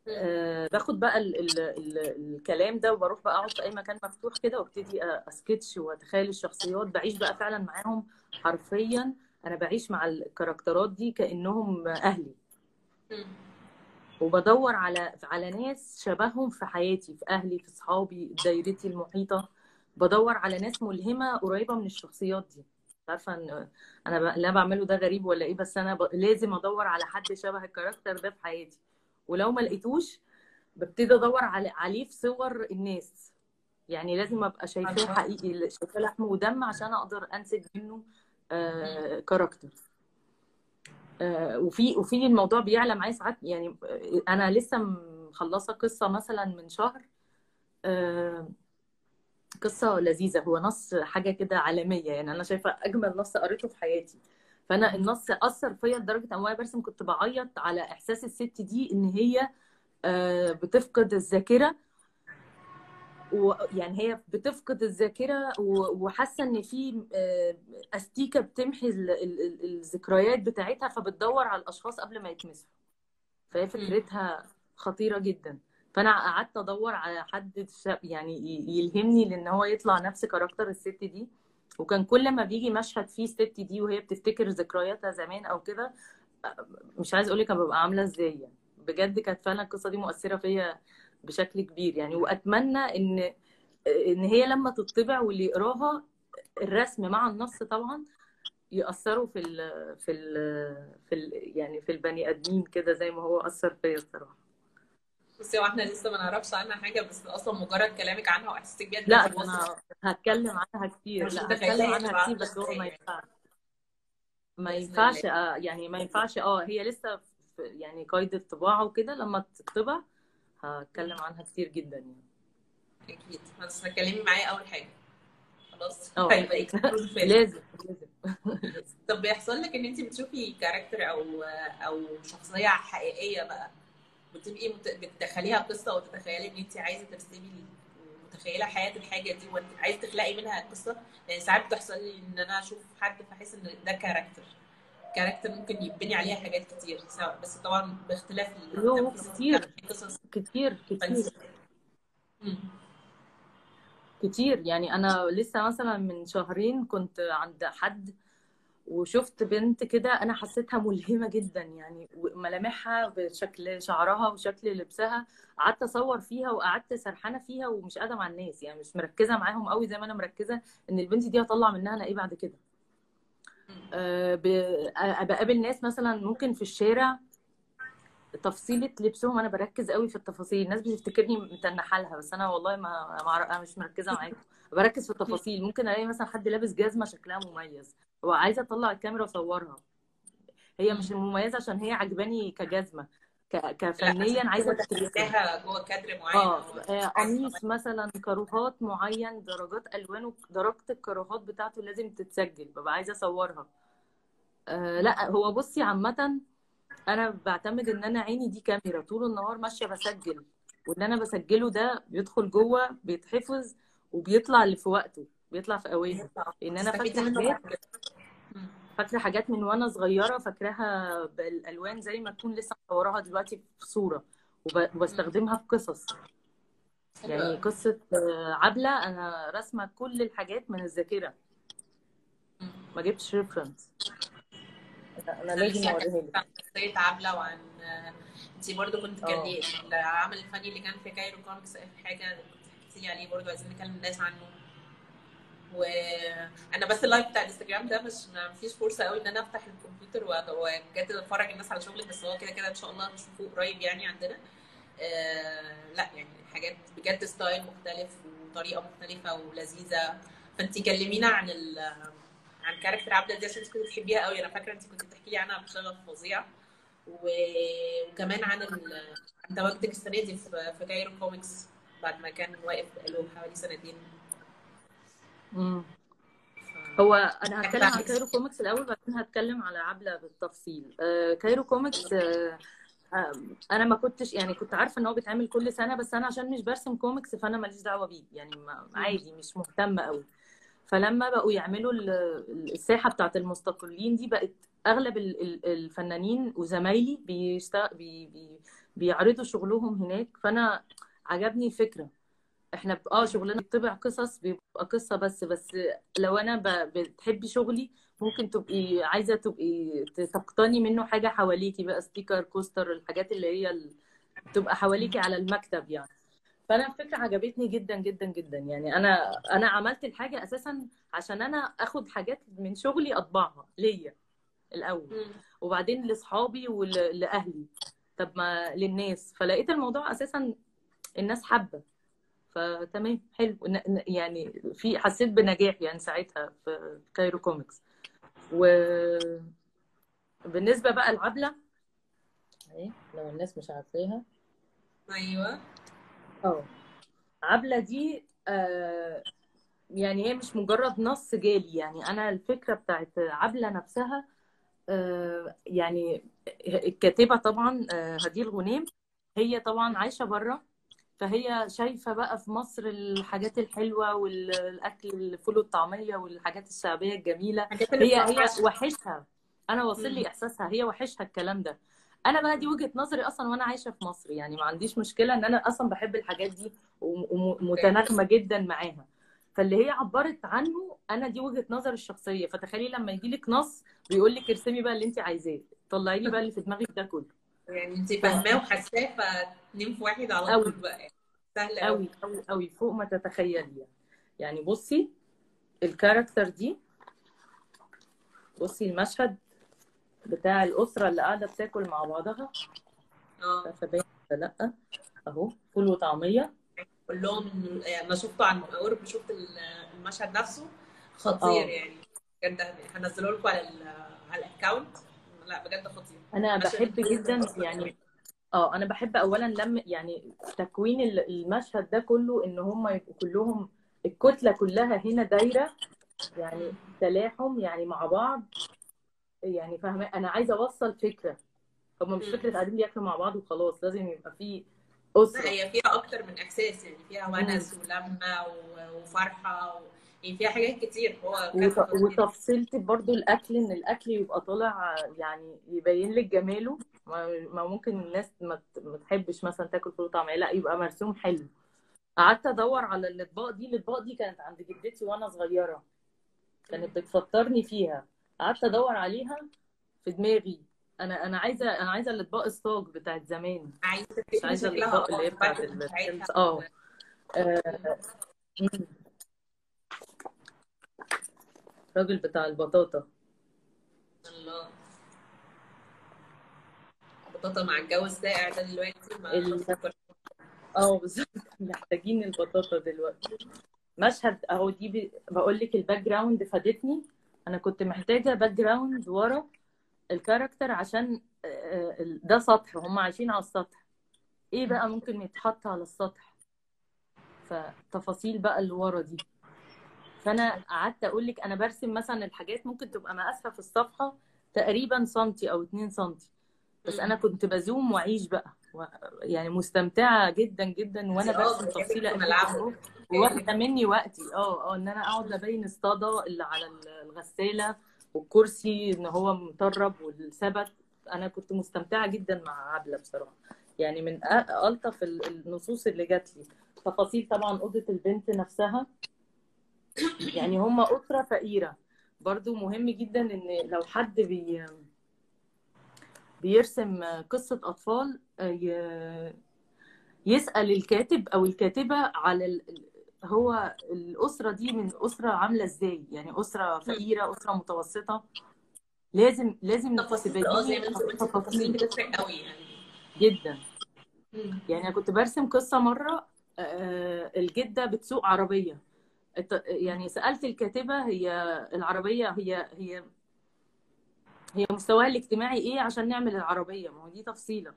آه، باخد بقى ال ال ال الكلام ده وبروح بقى أقعد في أي مكان مفتوح كده وأبتدي أسكتش وأتخيل الشخصيات. بعيش بقى فعلا معاهم حرفيا. أنا بعيش مع الكاركترات دي كأنهم أهلي. وبدور على على ناس شبههم في حياتي في أهلي في صحابي دايرتي المحيطة. بدور على ناس ملهمة قريبة من الشخصيات دي. عارفة إن أنا ب... اللي أنا بعمله ده غريب ولا إيه بس أنا ب... لازم أدور على حد شبه الكاركتر ده في حياتي. ولو ما لقيتوش ببتدي أدور على عليه في صور الناس. يعني لازم أبقى شايفاه حقيقي شايفاه لحم ودم عشان أقدر أنسج منه آه كاركتر آه، وفي وفي الموضوع بيعلى معايا ساعات. يعني آه، أنا لسه مخلصة قصة مثلا من شهر. آه، قصة لذيذة. هو نص حاجة كده عالمية. يعني أنا شايفة أجمل نص قريته في حياتي. فأنا النص أثر فيا لدرجة إن وأنا برسم كنت بعيط على إحساس الست دي إن هي آه، بتفقد الذاكرة. ويعني هي بتفقد الذاكرة وحاسة إن في آه، أستيكة بتمحي ال- ال- ال- الذكريات بتاعتها فبتدور على الأشخاص قبل ما يتمسحوا. فهي فكرتها خطيرة جدا. فأنا قعدت أدور على حد يعني يلهمني لإن هو يطلع نفس كاركتر الست دي. وكان كل ما بيجي مشهد فيه الست دي وهي بتفتكر ذكرياتها زمان أو كده مش عايز أقول لك ببقى عاملة إزاي يعني. بجد كانت فعلا القصة دي مؤثرة فيا بشكل كبير يعني. وأتمنى إن إن هي لما تطبع واللي يقراها الرسم مع النص طبعا يأثروا في ال في ال في ال يعني في البني آدمين كده زي ما هو أثر فيا الصراحة. بصي هو إحنا لسه ما نعرفش عنها حاجة بس أصلا مجرد كلامك عنها وإحساسك بيها لا أنا هتكلم عنها كتير. لا هتكلم هي عنها كتير بس هو ما يعني ينفعش. ما ينفعش آه، يعني ما ينفعش. آه هي لسه يعني قيد الطباعه وكده لما تطبع هتكلم عنها كتير جدا يعني. أكيد. بس هتكلمي معايا أول حاجة. خلاص؟ آه. هيبقى فيلم لازم لازم. طب بيحصل لك إن انت بتشوفي كاركتر أو أو شخصية حقيقية بقى بتبقي بتدخليها قصة وتتخيلي إن انت عايزة ترسمي متخيلة حياة الحاجة دي وانت عايزه تخلقي منها قصة؟ يعني ساعات بتحصل لي إن أنا أشوف حد فأحس إن ده character character ممكن يبني عليها حاجات كتير سواء بس طبعا باختلاف كتير كتير كتير. كتير. يعني أنا لسه مثلا من شهرين كنت عند حد وشفت بنت كده أنا حسيتها ملهمة جدا يعني ملامحها بشكل شعرها وشكل لبسها. قعدت أصور فيها وقعدت سرحانة فيها ومش قاعدة مع الناس يعني مش مركزة معاهم قوي زي ما أنا مركزة إن البنت دي هطلع منها أنا إيه بعد كده. بقابل ناس مثلا ممكن في الشارع تفصيلة لبسهم. أنا بركز قوي في التفاصيل. الناس بتفتكرني متنحة لها بس أنا والله ما, أنا مش مركزة معاكم بركز في التفاصيل. ممكن ألاقي مثلا حد لابس جزمة شكلها مميز. وعايزه أطلع الكاميرا وأصورها. هي مش مم. مميزة عشان هي عجباني كجزمة. كفنيا عايزة دخلتها جوه كادر معين. آه آه، قميص مثلا كروهات معين درجات الوانه درجة الكروهات بتاعته لازم تتسجل ببقى عايزة أصورها. آه لا هو بصي عامة أنا بعتمد إن أنا عيني دي كاميرا طول النهار ماشية بسجل واللي أنا بسجله ده بيدخل جوه بيتحفظ وبيطلع اللي في وقته بيطلع في أوانه. لأن أنا فاكره حاجات. فاكرة حاجات من وأنا صغيرة فاكراها بالألوان زي ما تكون لسه مصوراها دلوقتي في صورة. وبستخدمها في قصص. يعني قصة آه، عبلة أنا راسمة كل الحاجات من الذاكرة. ما جبتش ريفرنس أنا لازم أوريها لك. عن شخصية عبلة وعن انت برضو كنت كان ليه العمل الفني اللي كان في Cairo Comix حاجة كنت حكيتي لي عليه برضو عايزين نكلم الناس عنه. وأنا بس ال live بتاع الانستجرام ده مش ما فيش فرصة قوي ان أنا افتح الكمبيوتر وبجد اتفرج الناس على شغلك بس هو كده كده ان شاء الله هنشوفه قريب يعني عندنا. آه لا يعني حاجات بجد style مختلف وطريقة مختلفة ولذيذة. فانت كلمينا عن ال عن character عبلة دي عشان انت كنت بتحبيها قوي. أنا فاكرة انت كنت بتحكي لي عنها بشغف فظيع. وكمان عن ال... عن تواجدك السنة دي في Cairo Comix بعد ما كان واقف بقاله حوالي سنتين. هو أنا هتكلم عن عامل Cairo Comix الأول بعدين هتكلم على عبلة بالتفصيل. آه Cairo Comix آه آه أنا ما كنتش يعني كنت عارفة إن هو بيتعمل كل سنة بس أنا عشان مش برسم كوميكس فأنا ماليش دعوة بيه. يعني عادي مش مهتمة قوي فلما بقوا يعملوا ال- الساحة بتاعت المستقلين دي بقت أغلب ال- ال- الفنانين وزمايلي بيشتغل بي بي بيعرضوا شغلهم هناك. فأنا عجبني الفكرة. إحنا آه شغلنا بيطبع قصص بيبقى قصة بس بس لو أنا بتحبي شغلي ممكن تبقي عايزة تبقي تقتني منه حاجة حواليكي بقى sticker coaster الحاجات اللي هي بتبقى حواليكي على المكتب يعني. فأنا الفكرة عجبتني جدا جدا جدا يعني. أنا أنا عملت الحاجة أساسا عشان أنا آخد حاجات من شغلي أطبعها ليا الأول. وبعدين لاصحابي ولاهلي طب ما للناس. فلقيت الموضوع أساسا الناس حابة. فتمام حلو. يعني في حسيت بنجاح يعني ساعتها في Cairo Comix. وبالنسبة بقى لعبلة إيه لو الناس مش عارفاها. أيوه. آه. عبلة دي آه يعني هي مش مجرد نص جالي. يعني أنا الفكرة بتاعت عبلة نفسها آه يعني الكاتبة طبعا آه هدير غنيم هي طبعا عايشة بره فهي شايفة بقى في مصر الحاجات الحلوة والأكل الفول والطعمية والحاجات الحاجات اللي هي هي وحشها. أنا واصل. لي إحساسها. هي وحشها الكلام ده. أنا بقى دي وجهة نظري أصلا وأنا عايشة في مصر. يعني ما عنديش مشكلة إن أنا أصلا بحب الحاجات دي okay ومتناغمة جدا معاها. فاللي هي عبرت عنه أنا دي وجهة نظري الشخصية. فتخيلي لما يجيلك نص بيقول لك ارسمي بقى اللي أنت عايزاه. طلعي لي بقى اللي في دماغك ده كله. يعني انت فاهماه وحاساه فاتنين في واحد على طول بقى. يعني سهل قوي قوي قوي فوق ما تتخيلي. يعني بصي ال character دي بصي المشهد بتاع الأسرة اللي قاعدة بتاكل مع بعضها. آه. لأ. أهو فول وطعمية. كلهم يعني أنا شفته عن قرب شفت المشهد نفسه. خطير آه. يعني بجد. هنزله لكم على ال على ال account لا بجد خطير. مشهد بحب جدا يعني آه أنا بحب أولا لم يعني تكوين ال- المشهد ده كله إن هم يبقوا كلهم الكتلة كلها هنا دايرة يعني تلاحم يعني مع بعض. يعني فاهمة؟ أنا عايزة أوصل فكرة. هما مش فكرة قاعدين بياكلوا مع بعض وخلاص لازم يبقى في لا أسرة هي فيها أكتر من إحساس يعني فيها. ونس ولمة وفرحة و... يعني فيها حاجات كتير هو وتفصيلتي برضو الأكل إن الأكل يبقى طالع يعني يبين لك جماله. ما ممكن الناس ما تحبش مثلا تاكل فول وطعمية لأ يبقى مرسوم حلو. قعدت أدور على الأطباق دي الأطباق دي كانت عند جدتي وأنا صغيرة. كانت بتفطرني فيها. قعدت أدور عليها في دماغي. أنا أنا عايزة أنا عايزة الأطباق الصاج بتاعت زمان. عايزة مش الأطباق آه اللي هي بتاعت آه. الراجل بتاع البطاطا. الله. بطاطا مع الجو الساقع ده دلوقتي ما ال... آه بالظبط. محتاجين البطاطا دلوقتي. مشهد اهو دي ب... بقول لك ال background فادتني. أنا كنت محتاجة background ورا ال character عشان آه، آه، ده سطح هم عايشين على السطح. إيه بقى ممكن يتحط على السطح؟ فتفاصيل بقى اللي ورا دي. فأنا قعدت أقول لك أنا برسم مثلا الحاجات ممكن تبقى مقاسها في الصفحة تقريبا سنتي أو 2 سنتي. بس أنا كنت بزوم وأعيش بقى. و... يعني مستمتعة جدا جدا وأنا آه برسم تفصيلة وواخدة مني وقتي. آه آه إن أنا أقعد أبين الصدى اللي على الغسالة والكرسي إن هو مطرب والثبت أنا كنت مستمتعة جدا مع عبلة بصراحة. يعني من ألطف ال- النصوص اللي جات لي. تفاصيل طبعا أوضة البنت نفسها. يعني هم أسرة فقيرة. برضو مهم جدا إن لو حد بي بيرسم قصة أطفال آه، ي- يسأل الكاتب أو الكاتبة على ال... هو الأسرة دي من أسرة عاملة إزاي؟ يعني أسرة فقيرة أسرة متوسطة. لازم لازم تفاصيل أه زي ما تبيني أنت قلتي التفاصيل تفاصيل بتفرق قوي يعني. جدا. يعني أنا كنت برسم قصة مرة آه، الجدة بتسوق عربية. الت- يعني سألت الكاتبة هي العربية هي هي هي مستواها الاجتماعي إيه عشان نعمل العربية؟ ما هو دي تفصيلة.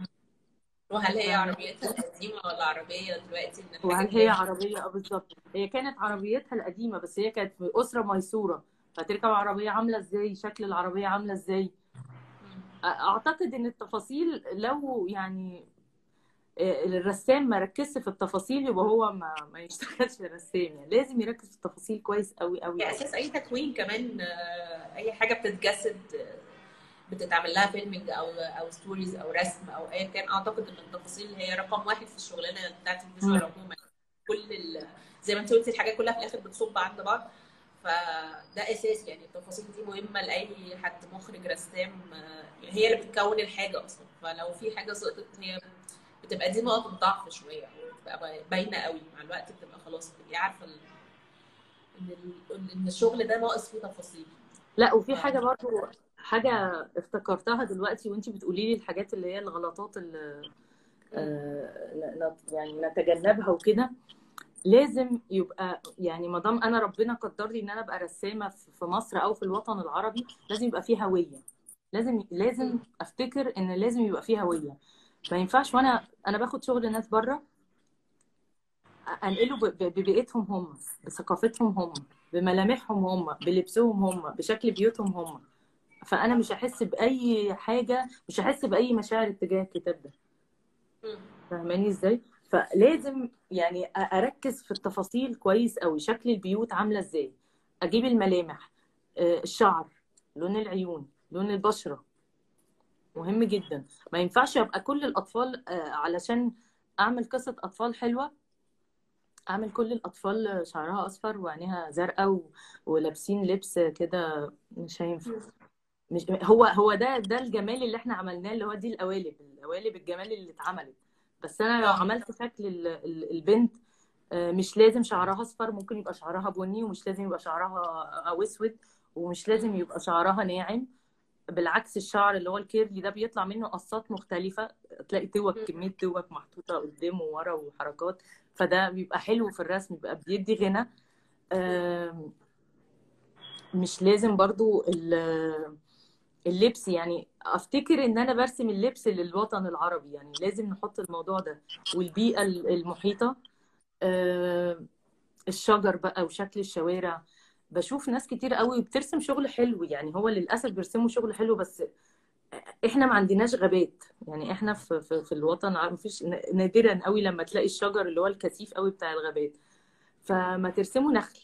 وهل هي فاهمة عربيتها القديمة ولا عربية دلوقتي وهل هي عربية؟ آه بالظبط. هي كانت عربيتها القديمة بس هي كانت في أسرة ميسورة. فتركب عربية عاملة إزاي؟ شكل العربية عاملة إزاي؟ مم. أعتقد إن التفاصيل لو يعني آه، الرسام ما ركزش في التفاصيل يبقى هو ما ما يشتغلش رسام يعني لازم يركز في التفاصيل كويس قوي قوي قوي أساس أي تكوين كمان آه، أي حاجة بتتجسد آه، بتتعمل لها filming أو أو stories أو رسم أو ايا كان. أعتقد إن التفاصيل هي رقم واحد في الشغلانة بتاعت ال visual. عموما. كل ال... زي ما أنت قلتي الحاجات كلها في الآخر بتصب عند بعض. فده أساس يعني التفاصيل دي مهمة لأي حد مخرج رسام آه، هي اللي بتكون الحاجة أصلا. فلو في حاجة سقطت هي بتبقى دي نقطه ضعف شوية بتبقى باينة قوي مع الوقت بتبقى خلاص بتبقي عارفة ال- إن ال- إن الشغل ده ناقص فيه تفاصيل. لا وفي ف... حاجة برضو حاجة افتكرتها دلوقتي وانتي بتقولي لي الحاجات اللي هي الغلطات اللي آه، يعني نتجنبها وكده. لازم يبقى يعني ما دام أنا ربنا قدر لي إن أنا أبقى رسامة في في مصر أو في الوطن العربي لازم يبقى فيه هوية. لازم لازم أفتكر إن لازم يبقى فيه هوية. ما ينفعش. وأنا أنا باخد شغل ناس بره انقله ببيئتهم هم بثقافتهم هم بملامحهم هم بلبسهم هم بشكل بيوتهم هم. فانا مش هحس بأي حاجة مش هحس بأي مشاعر اتجاه الكتاب ده. فاهماني إزاي؟ فلازم يعني اركز في التفاصيل كويس قوي. شكل البيوت عاملة إزاي؟ أجيب الملامح آه، الشعر لون العيون لون البشرة مهم جدا ما ينفعش أبقى كل الأطفال آه، علشان أعمل قصة أطفال حلوة أعمل كل الأطفال شعرها أصفر وعينيها زرقاء و- ولابسين لبس كده مش هينفع. مش هو هو ده ده الجمال اللي إحنا عملناه اللي هو دي القوالب القوالب الجمال اللي اتعملت بس أنا لو عملت شكل ال- ال- البنت آه، مش لازم شعرها أصفر ممكن يبقى شعرها بني ومش لازم يبقى شعرها أو أسود ومش لازم. يبقى شعرها ناعم بالعكس الشعر اللي هو الكيرلي ده بيطلع منه قصات مختلفة تلاقي توك مم. كمية توك محطوطة قدام وورا وحركات فده بيبقى حلو في الرسم بيبقى بيدي غنى. مش لازم برضو ال- اللبس يعني أفتكر إن أنا برسم اللبس للوطن العربي يعني لازم نحط الموضوع ده والبيئة المحيطة. آه، الشجر بقى وشكل الشوارع. بشوف ناس كتير قوي بترسم شغل حلو يعني هو للأسف بيرسموا شغل حلو بس إحنا ما عندناش غابات. يعني إحنا في في, في الوطن مفيش نادرا قوي لما تلاقي الشجر اللي هو الكثيف قوي بتاع الغابات. فما ترسموا نخل.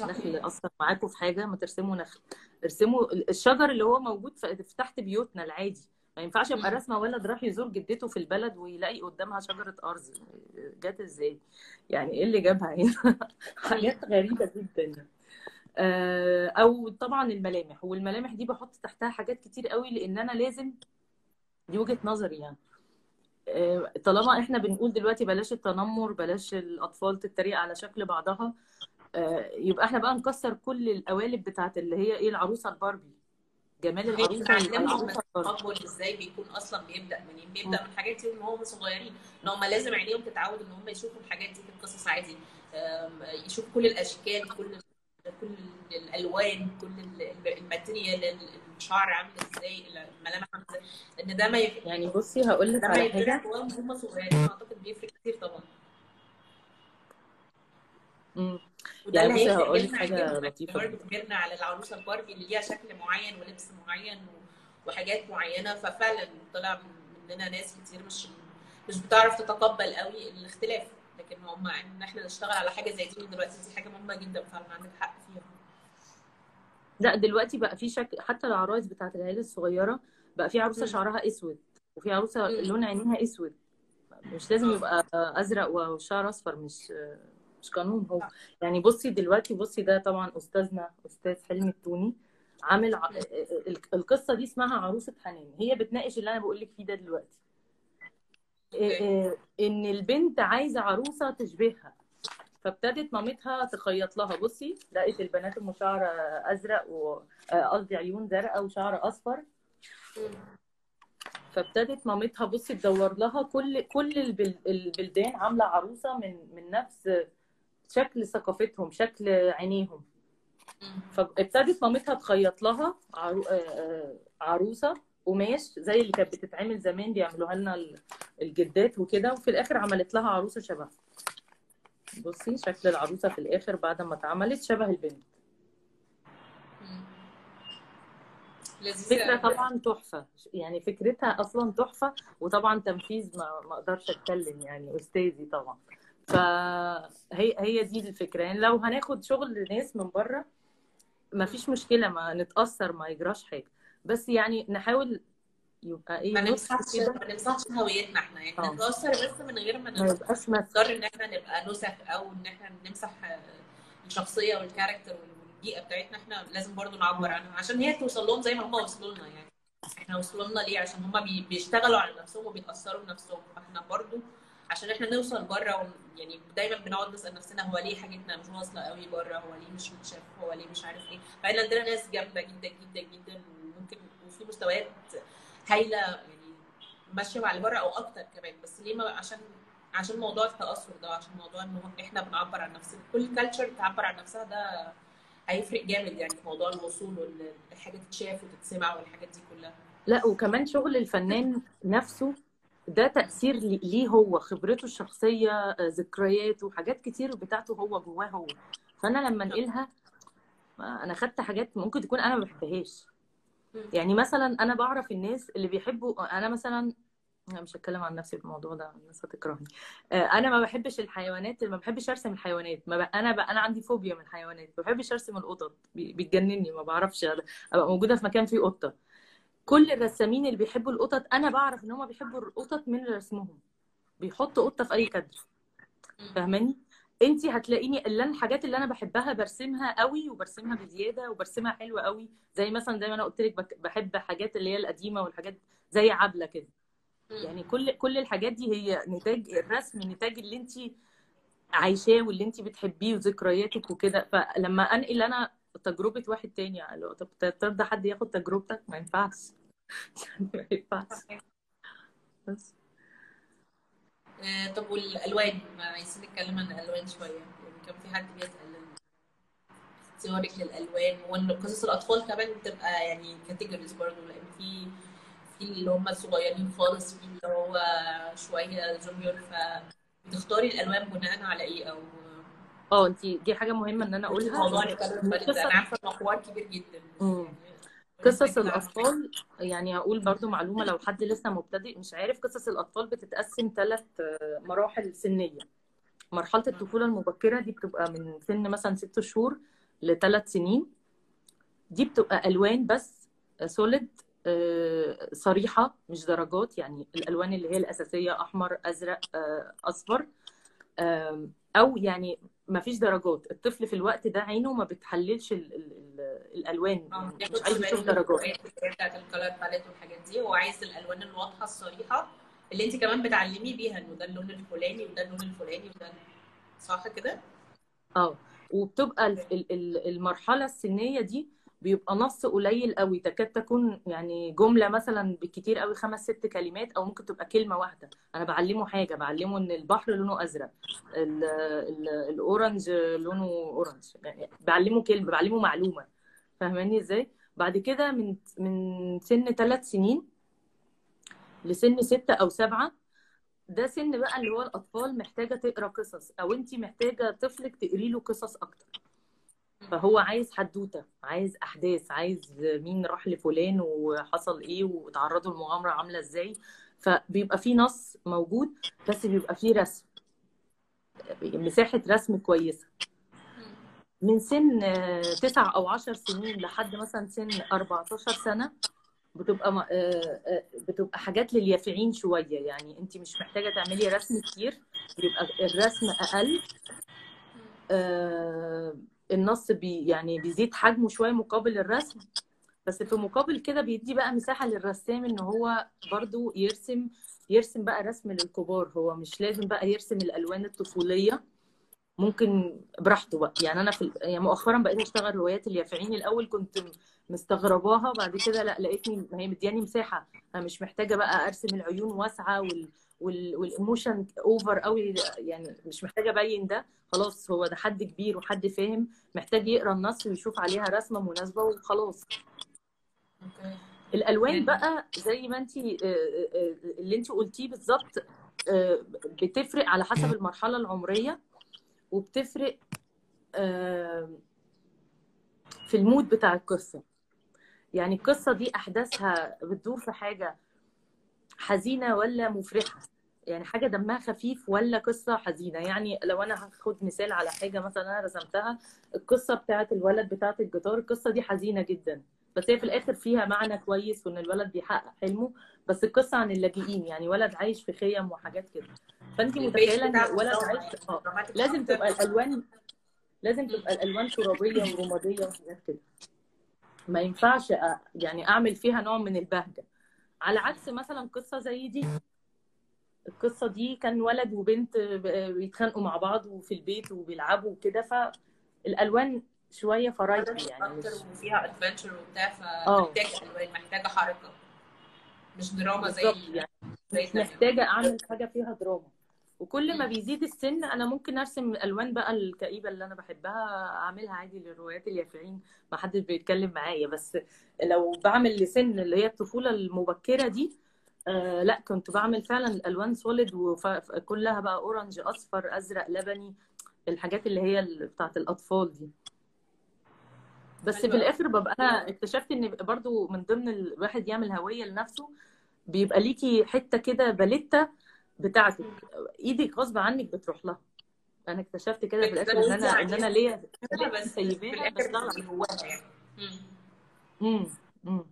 نخل صحيح أصلا معاكم في حاجة ما ترسموا نخل. ارسموا الشجر اللي هو موجود في تحت بيوتنا العادي. ما ينفعش ابقى مم. راسمه ولد راح يزور جدته في البلد ويلاقي قدامها شجرة أرز جت إزاي يعني إيه اللي جابها هنا. حاجات غريبة جدا. آه، أو طبعا الملامح والملامح دي بحط تحتها حاجات كتير قوي لأن أنا لازم دي وجهة نظري يعني آه، طالما إحنا بنقول دلوقتي بلاش التنمر بلاش الأطفال تتريق على شكل بعضها آه، يبقى إحنا بقى نكسر كل القوالب بتاعت اللي هي إيه العروسة الباربي جمال العروسة الباربي التقبل إزاي بيكون أصلا بيبدأ منين. بيبدأ من حاجات دي هم صغيرين إن هم لازم عينيهم تتعود إن هم يشوفوا الحاجات دي في القصص عادي. آم، يشوفوا كل الأشكال كل كل الألوان كل ال- الماتيريال الشعر عامل إزاي الملامح عامله إزاي. إن ده ما يعني بصي هقول لك على حاجة. وهم صغيرين أعتقد بيفرق كتير طبعا. يعني بصي هيفرق هقول لك حاجة لطيفة برضه كبرنا على العروسه الباربي اللي ليها شكل معين ولبس معين وحاجات معينة. ففعلا طلع من- مننا ناس كتير مش مش بتعرف تتقبل قوي الاختلاف لكن هم إن إحنا نشتغل على حاجة زي دي دلوقتي دي حاجة مهمة جدا فعلا عندك حق فيها. لا دلوقتي بقى في شكل حتى العرايس بتاعت العيله الصغيرة بقى في عروسة. شعرها أسود وفي عروسة. لون عينيها أسود. مش لازم آه. يبقى أزرق وشعر أصفر مش مش قانون هو. يعني بصي دلوقتي بصي ده طبعا أستاذنا أستاذ حلمي التوني عامل ع- ال- القصة دي اسمها عروسة حنان هي بتناقش اللي أنا بقول لك فيه ده دلوقتي أوكي إيه- إن البنت عايزة عروسة تشبهها فابتدت مامتها تخيط لها بصي لقيت البنات ام شعر أزرق و آه، قصدي عيون زرقاء وشعر أصفر. فابتدت مامتها بصي تدور لها كل كل البل- البلدان عاملة عروسة من من نفس شكل ثقافتهم شكل عينيهم. فابتدت مامتها تخيط لها عرو... آه، آه، عروسة قماش زي اللي كانت بتتعمل زمان بيعملوها لنا ال- الجدات وكده وفي الآخر عملت لها عروسة شبهها بصي شكل العروسة في الآخر بعد ما اتعملت شبه البنت. فكرة. طبعا تحفة. يعني فكرتها أصلا تحفة وطبعا تنفيذ ما أقدرش أتكلم يعني أستاذي طبعا. فهي هي دي الفكرة. يعني لو هناخد شغل ناس من بره ما فيش مشكلة ما نتأثر ما يجراش حاجة. بس يعني نحاول يبقى إيه ما نمسحش ما نمسحش هويتنا إحنا. يعني آه. نتأثر بس من غير ما نضطر إن إحنا نبقى نسخ أو إن إحنا نمسح الشخصية والكاركتر والبيئة بتاعتنا. إحنا لازم برضو نعبر عنها. عشان هي توصل لهم زي ما هم وصلوا لنا يعني. إحنا وصلوا لنا ليه؟ عشان هم بي- بيشتغلوا على نفسهم وبيتأثروا بنفسهم. فإحنا برضو عشان إحنا نوصل بره. يعني دايما بنقعد نسأل نفسنا هو ليه حاجتنا مش واصلة قوي بره؟ هو ليه مش متشاف؟ هو ليه مش عارف إيه؟ فاحنا عندنا ناس جامدة جدا جدا جدا وممكن وفي مستويات هايلة يعني ماشية مع اللي بره أو أكتر كمان. بس ليه ما عشان عشان موضوع التأثر ده عشان موضوع إن إحنا بنعبر عن نفسنا. كل كالتشر بتعبر عن نفسها ده هيفرق جامد يعني في موضوع الوصول والحاجة تتشاف وتتسمع والحاجات دي كلها. لا وكمان شغل الفنان نفسه ده تأثير لي- ليه هو خبرته الشخصية آه، ذكرياته حاجات كتير بتاعته هو جواه هو. فأنا لما انقلها ما أنا خدت حاجات ممكن تكون أنا ما بحبهاش. يعني مثلا أنا بعرف الناس اللي بيحبوا أنا مثلا أنا مش هتكلم عن نفسي في الموضوع ده الناس هتكرهني. آه، أنا ما بحبش الحيوانات ما بحبش أرسم الحيوانات. ما ب... أنا ب... أنا عندي فوبيا من الحيوانات. ما بحبش أرسم القطط. بتجنني ما بعرفش أبقى موجودة في مكان فيه قطة. كل الرسامين اللي بيحبوا القطط أنا بعرف إن هم بيحبوا القطط من رسمهم بيحطوا قطة في أي كادر. فاهماني؟ انت هتلاقيني اللي الحاجات اللي أنا بحبها برسمها قوي وبرسمها بزيادة وبرسمها حلوة قوي. زي مثلا زي ما أنا قلت لك بحب حاجات اللي هي القديمة والحاجات زي عبلة كده. يعني كل كل الحاجات دي هي نتاج الرسم نتاج اللي انت عايشاه واللي انت بتحبيه وذكرياتك وكده. فلما أنقل أنا تجربة واحد تاني يعني. لو طب ترضى حد ياخد تجربتك؟ ما ينفعش. ما ينفعش. بس. آه، طب والألوان؟ ما عايزين نتكلم عن الألوان شوية. يعني كان في حد بيسأل اختيارك للألوان وإن قصص الأطفال كمان بتبقى يعني categories برضه لأن في في اللي هم الصغيرين خالص في اللي هو شوية junior فبتختاري الألوان بناء على إيه؟ أو آه انت دي حاجة مهمة إن أنا أقولها. موضوع أنا عارفة إنه حوار كبير جدا. يعني قصص. الأطفال يعني هقول برضو معلومة لو حد لسه مبتدئ مش عارف قصص الأطفال بتتقسم ثلاث مراحل سنية. مرحلة الطفولة المبكرة دي بتبقى من سن مثلا ست شهور لثلاث سنين. دي بتبقى ألوان بس سوليد صريحة مش درجات. يعني الألوان اللي هي الأساسية أحمر أزرق آه، أصفر. أو يعني ما فيش درجات. الطفل في الوقت ده عينه ما بتحللش ال ال ال الألوان. آه يعني بياخد مش عايز يشوف درجات. بتاعت ال color palette والحاجات دي هو عايز الألوان الواضحة الصريحة اللي انت كمان بتعلمي بيها إنه ده اللون الفلاني وده اللون الفلاني وده صح كده؟ آه. وبتبقى ال- ال- ال- المرحلة السنية دي بيبقى نص قليل قوي. تكاد تكون يعني جملة مثلا بالكتير قوي خمس ست كلمات أو ممكن تبقى كلمة واحدة. أنا بعلمه حاجة بعلمه إن البحر لونه أزرق ال- ال- الأورنج لونه أورنج. يعني بعلمه كلمة بعلمه معلومة. فاهماني إزاي؟ بعد كده من من سن ثلاث سنين لسن ستة أو سبعة ده سن بقى اللي هو الأطفال محتاجة تقرأ قصص أو انت محتاجة طفلك تقري له قصص أكتر. فهو عايز حدوته عايز أحداث عايز مين راح لفلان وحصل إيه وتعرضوا لمغامره عاملة إزاي. فبيبقى في نص موجود بس بيبقى فيه رسم. مساحة رسم كويسة. من سن تسع أو عشر سنين لحد مثلا سن 14 سنة بتبقى آه، آه، بتبقى حاجات لليافعين شوية. يعني أنت مش محتاجة تعملي رسم كتير بيبقى الرسم أقل. آه، النص بي يعني بيزيد حجمه شوية مقابل الرسم بس في مقابل كده بيدي بقى مساحة للرسام إن هو برضو يرسم يرسم بقى رسم للكبار هو مش لازم بقى يرسم الألوان الطفولية ممكن براحته بقى. يعني أنا في يعني مؤخرا بقيت أشتغل روايات اليافعين الأول كنت مستغرباها بعد كده لأ لقيتني هي مدياني مساحة أنا مش محتاجة بقى أرسم العيون واسعة وال وال emotion over قوي يعني مش محتاجة أبين ده. خلاص هو ده حد كبير وحد فاهم محتاج يقرأ النص ويشوف عليها رسمة مناسبة وخلاص. الألوان يعني بقى زي ما انت اللي انت قلتيه بالظبط آه، بتفرق على حسب المرحلة العمرية وبتفرق آه، في المود بتاع القصة. يعني القصة دي أحداثها بتدور في حاجة حزينة ولا مفرحة؟ يعني حاجة دمها خفيف ولا قصة حزينة؟ يعني لو أنا هاخد مثال على حاجة مثلا أنا رسمتها القصة بتاعت الولد بتاعت الجيتار القصة دي حزينة جدا بس هي في الآخر فيها معنى كويس وإن الولد بيحقق حلمه بس القصة عن اللاجئين يعني ولد عايش في خيم وحاجات كده. فانت متخيلة إن ولد عايش؟ آه لازم تبقى الألوان لازم تبقى الألوان ترابية ورمادية وحاجات كده. ما ينفعش يعني أعمل فيها نوع من البهجة. على عكس مثلا قصة زي دي القصة دي كان ولد وبنت بيتخانقوا مع بعض وفي البيت وبيلعبوا وكده فالالوان شوية variety يعني مش وفيها adventure وبتاع فمحتاجه الوان محتاجة حركة. مش دراما زي يعني. زي مش محتاجة أعمل حاجة فيها دراما. وكل ما. بيزيد السن أنا ممكن أرسم الالوان بقى الكئيبة اللي أنا بحبها أعملها عادي للروايات اليافعين ما حدش بيتكلم معايا. بس لو بعمل لسن اللي هي الطفولة المبكرة دي آه لا كنت بعمل فعلا الالوان solid وكلها بقى orange أصفر أزرق لبني الحاجات اللي هي بتاعت الأطفال دي. بس في الآخر ببقى أنا اكتشفت إن برضو من ضمن الواحد يعمل هوية لنفسه بيبقى ليكي حتة كده palette بتاعتك. إيدك غصب عنك بتروح لها. أنا اكتشفت كده في الآخر إن أنا إن أنا ليا بس الآخر بشتغل جواها مم. امم امم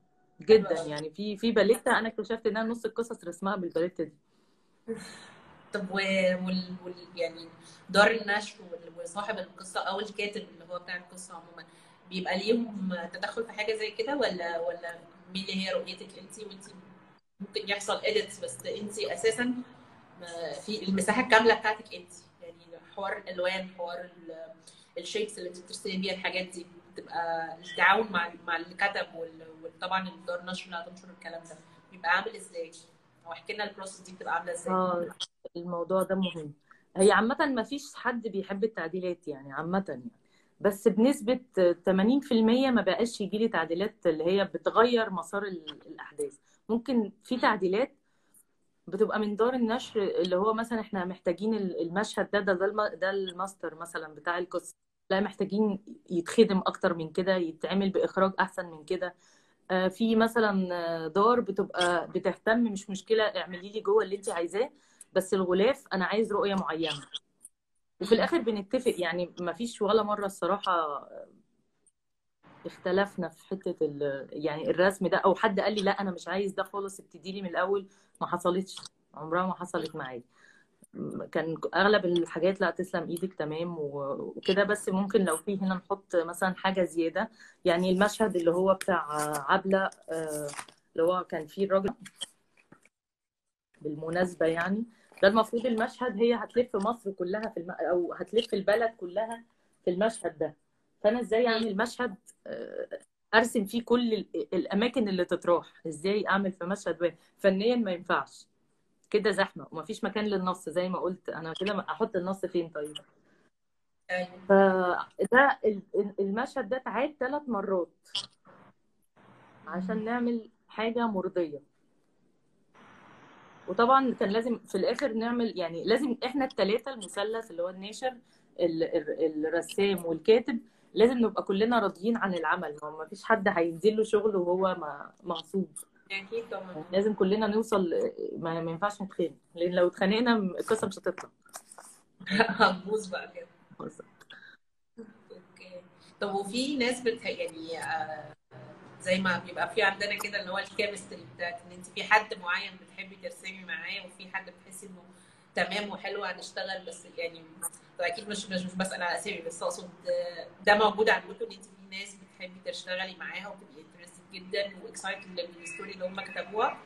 جدا يعني في في باليته أنا اكتشفت ان أنا نص القصص رسمها بالباليته دي طب. وال... وال... يعني دار النشر. وصاحب القصة أو الكاتب اللي هو بتاع القصة عموما بيبقى ليهم تدخل في حاجة زي كده ولا ولا مين اللي هي رؤيتك انت وانت ممكن يحصل اديتس بس انت أساسا في المساحة الكاملة بتاعتك انت يعني حوار الألوان حوار ال- ال shapes اللي انت بترسمي بيها الحاجات دي بتبقى التعاون مع مع اللي كتب وطبعا الدار النشر اللي هتنشر الكلام ده بيبقى عامل إزاي؟ أو احكي لنا ال process دي بتبقى عاملة إزاي؟ آه الموضوع ده مهم هي عامة ما فيش حد بيحب التعديلات يعني عامة يعني بس بنسبة 80% ما بقاش يجي لي تعديلات اللي هي بتغير مسار ال- الأحداث ممكن في تعديلات بتبقى من دار النشر اللي هو مثلا إحنا محتاجين ال- المشهد ده ده ده, الم- ده الماستر مثلا بتاع القصة لا محتاجين يتخدم أكتر من كده يتعمل بإخراج أحسن من كده. آه، في مثلا آه، دار بتبقى بتهتم مش مشكلة اعملي لي جوة اللي انت عايزاه بس الغلاف أنا عايز رؤية معينة. وفي. الآخر بنتفق يعني ما فيش ولا مرة الصراحة اختلفنا في ال يعني الرسم ده أو حد قال لي لا أنا مش عايز ده خالص ابتدي لي من الأول. ما حصلتش عمرها ما حصلت معايا. كان أغلب الحاجات لا تسلم إيدك تمام وكده. بس ممكن لو في هنا نحط مثلا حاجة زيادة. يعني المشهد اللي هو بتاع عبلة آه، اللي هو كان فيه الراجل بالمناسبة يعني. ده المفروض المشهد هي هتلف مصر كلها في الم... أو هتلف البلد كلها في المشهد ده. فأنا إزاي أعمل مشهد آه، أرسم فيه كل ال- الأماكن اللي تتراح؟ إزاي أعمل في مشهد واحد؟ فنيا ما ينفعش. كده زحمة ومفيش مكان للنص زي ما قلت. أنا كده أحط النص فين طيب؟ أيوه. فده ال- ال- المشهد ده اتعاد ثلاث مرات عشان نعمل حاجة مرضية. وطبعا كان لازم في الآخر نعمل يعني لازم إحنا الثلاثه المثلث اللي هو الناشر ال- ال- الرسام والكاتب لازم نبقى كلنا راضيين عن العمل. ما فيش حد هينزل له شغل وهو مظبوط. أكيد طبعا. لازم كلنا نوصل ما, ما ينفعش نتخانق. لأن لو اتخانقنا القصة مش هتطلع. هتبوظ بقى كده. أوكي. طب وفي ناس بت يعني آه، زي ما بيبقى في عندنا كده اللي هو ال chemistry بتاعت إن أنت في حد معين بتحبي ترسمي معاه وفي حد بتحسي إنه تمام وحلو هنشتغل بس يعني طب أكيد مش مش مش بسال على اسامي بس أقصد آه، ده موجود عندكم إن أنت في ناس بتحبي تشتغلي معاها interested جدا و excited لل story اللي هم كتبوها.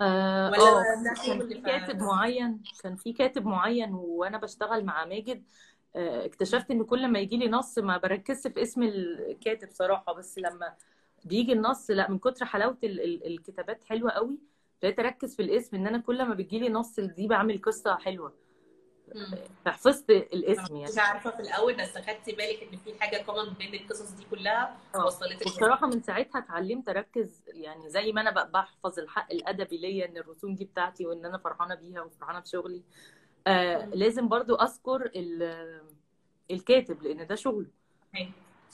آه ولا آه، ده كان في كاتب معين كان في كاتب معين وأنا بشتغل مع ماجد آه، اكتشفت إن كل ما يجي لي نص ما بركزش في اسم الكاتب صراحة بس لما بيجي النص لا من كتر ال- الكتابات حلوة قوي بقيت أركز في الاسم إن أنا كل ما بيجي لي نص دي بعمل قصة حلوة. أنا الاسم يعني. كنتش عارفة في الأول بس خدتي بالك إن في حاجة كومن بين القصص دي كلها آه. وصلتك هنا وبصراحة من ساعتها اتعلمت أركز يعني زي ما أنا بحفظ الحق الأدبي ليا إن الرسوم دي بتاعتي وإن أنا فرحانة بيها وفرحانة بشغلي آه. لازم برضو أذكر ال- الكاتب لأن ده شغله.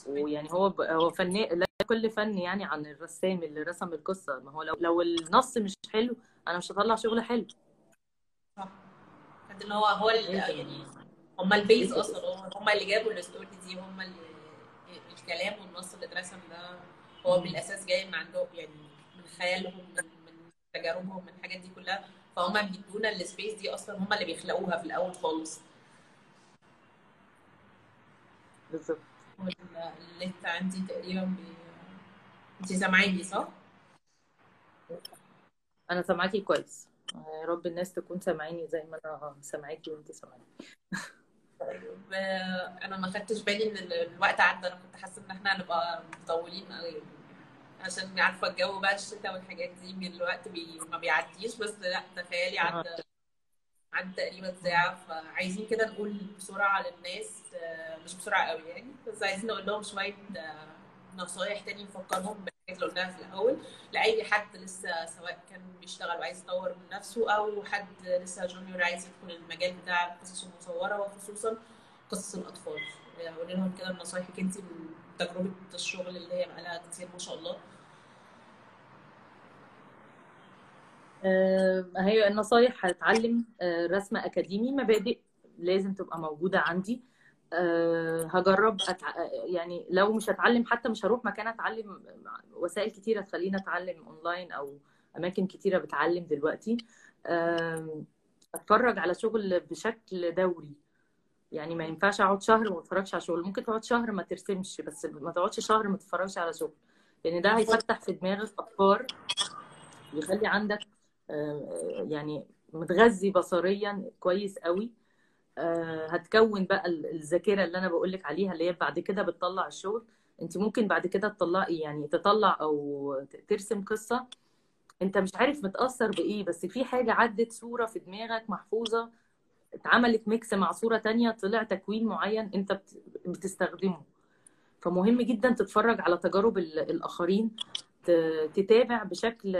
ويعني هو ب- هو فنان لا كل فن يعني عن الرسام اللي رسم القصة. ما هو لو لو النص مش حلو أنا مش هطلع شغل حلو. قد إن هو هو يعني هم ال base أصلا هم اللي جابوا ال story دي هم اللي الكلام والنص اللي اترسم ده هو. بالأساس جاي من عندهم يعني من خيالهم من تجاربهم من الحاجات دي كلها فهم بيدونا ال space دي أصلا هم اللي بيخلقوها في الأول خالص بالظبط والنت عندي تقريبا. أنت سامعاني صح؟ أنا سامعاكي كويس يا رب الناس تكون سامعيني زي ما أنا سامعاكي وانت سامعاني طيب آه، أنا ما خدتش بالي إن ال- الوقت عدى. أنا كنت حاسة إن إحنا هنبقى مطولين قوي عشان عارفة الجو بقى الشتاء والحاجات دي من الوقت بي... ما بيعديش. بس لأ تخيلي عدى عدى تقريبا ساعة. فعايزين كده نقول بسرعة للناس آه، مش بسرعة قوي يعني بس عايزين نقول لهم شوية آه، نصايح تاني نفكرهم بالحاجات اللي قلناها في الأول لأي حد لسه سواء كان بيشتغل وعايز يطور من نفسه أو حد لسه جونيور عايز يدخل المجال بتاع القصص المصورة وخصوصا قصص الأطفال. قولي لهم كده نصايحك انت من تجربه الشغل اللي هي بقالها كتير ما شاء الله. آه، هي النصايح هتعلم آه، رسم أكاديمي مبادئ لازم تبقى موجودة عندي. آه، هجرب أتع... يعني لو مش هتعلم حتى مش هروح مكان أتعلم وسائل كتيرة تخليني أتعلم أونلاين أو أماكن كتيرة بتعلم دلوقتي. آه، أتفرج على شغل بشكل دوري. يعني ما ينفعش أقعد شهر وما أتفرجش على شغل. ممكن تقعد شهر ما ترسمش بس ما تقعدش شهر ما تتفرجش على شغل. لأن ده هيفتح في دماغك أفكار ويخلي عندك آه، يعني متغذي بصريا كويس قوي. آه، هتكون بقى ال- الذاكرة اللي أنا بقول لك عليها اللي هي بعد كده بتطلع الشغل. أنت ممكن بعد كده تطلعي يعني تطلع أو ترسم قصة. أنت مش عارف متاثر بإيه بس في حاجة عدت صورة في دماغك محفوظة اتعملت ميكس مع صورة تانية طلع تكوين معين أنت بت- بتستخدمه. فمهم جدا تتفرج على تجارب ال- الآخرين ت- تتابع بشكل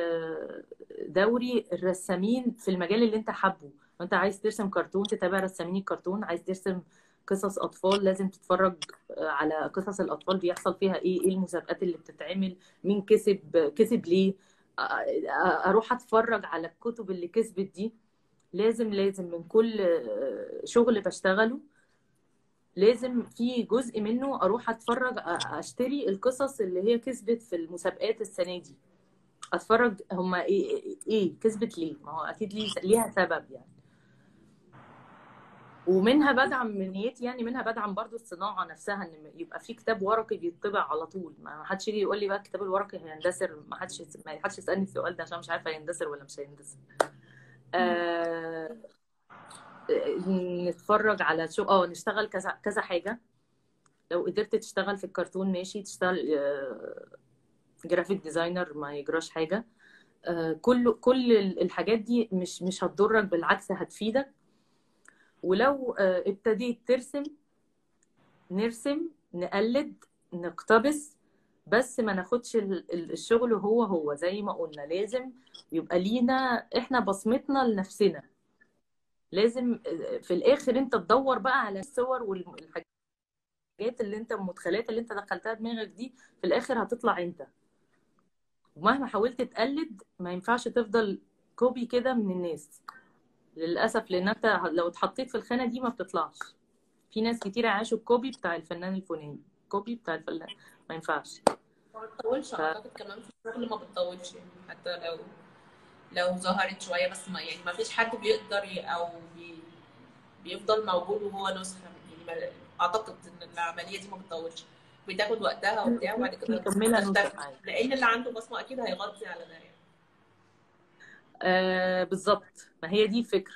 دوري الرسامين في المجال اللي أنت حابه. انت عايز ترسم كرتون تتابع رسامين الكرتون عايز ترسم قصص أطفال لازم تتفرج على قصص الأطفال بيحصل فيها إيه إيه المسابقات اللي بتتعمل مين كسب كسب ليه. أ- أ- أروح أتفرج على الكتب اللي كسبت دي. لازم لازم من كل شغل بشتغله لازم في جزء منه أروح أتفرج أشتري القصص اللي هي كسبت في المسابقات السنة دي. أتفرج هما إيه إيه كسبت ليه. ما هو أكيد ليه ليها سبب يعني. ومنها بدعم من نيتي يعني منها بدعم برضو الصناعة نفسها إن يبقى في كتاب ورقي بيطبع على طول. ما حدش يجي يقول لي بقى الكتاب الورقي هيندثر ما حدش ما حدش يسألني السؤال ده عشان مش عارفة هيندثر ولا مش هيندثر. آه نتفرج على show آه نشتغل كذا كذا حاجة. لو قدرت تشتغل في الكرتون ماشي تشتغل آه، graphic designer ما يجراش حاجة. آه، كل كل الحاجات دي مش مش هتضرك بالعكس هتفيدك. ولو آه، ابتديت ترسم نرسم نقلد نقتبس بس ما ناخدش ال- ال- الشغل هو هو. زي ما قلنا لازم يبقى لينا إحنا بصمتنا لنفسنا. لازم آه، في الآخر انت تدور بقى على الصور والحاجات اللي انت المدخلات اللي انت دخلتها دماغك دي في الآخر هتطلع انت. ومهما حاولت تقلد ما ينفعش تفضل copy كده من الناس. للأسف لأن أنت لو اتحطيت في الخانة دي ما بتطلعش. في ناس كتير عاشوا ال copy بتاع الفنان الفلاني. copy بتاع الفنان. ما ينفعش. ما بتطولش. ف... أعتقد كمان في الشغل ما بتطولش. يعني حتى لو لو ظهرت شوية بس ما يعني ما فيش حد بيقدر ي- أو بي بيفضل موجود وهو نسخة. يعني ما أعتقد إن العملية دي ما بتطولش. بتاخد وقتها وبتاع وبعد كده لأن اللي عنده بصمة أكيد هيغطي على ده. آه بالظبط. ما هي دي الفكرة.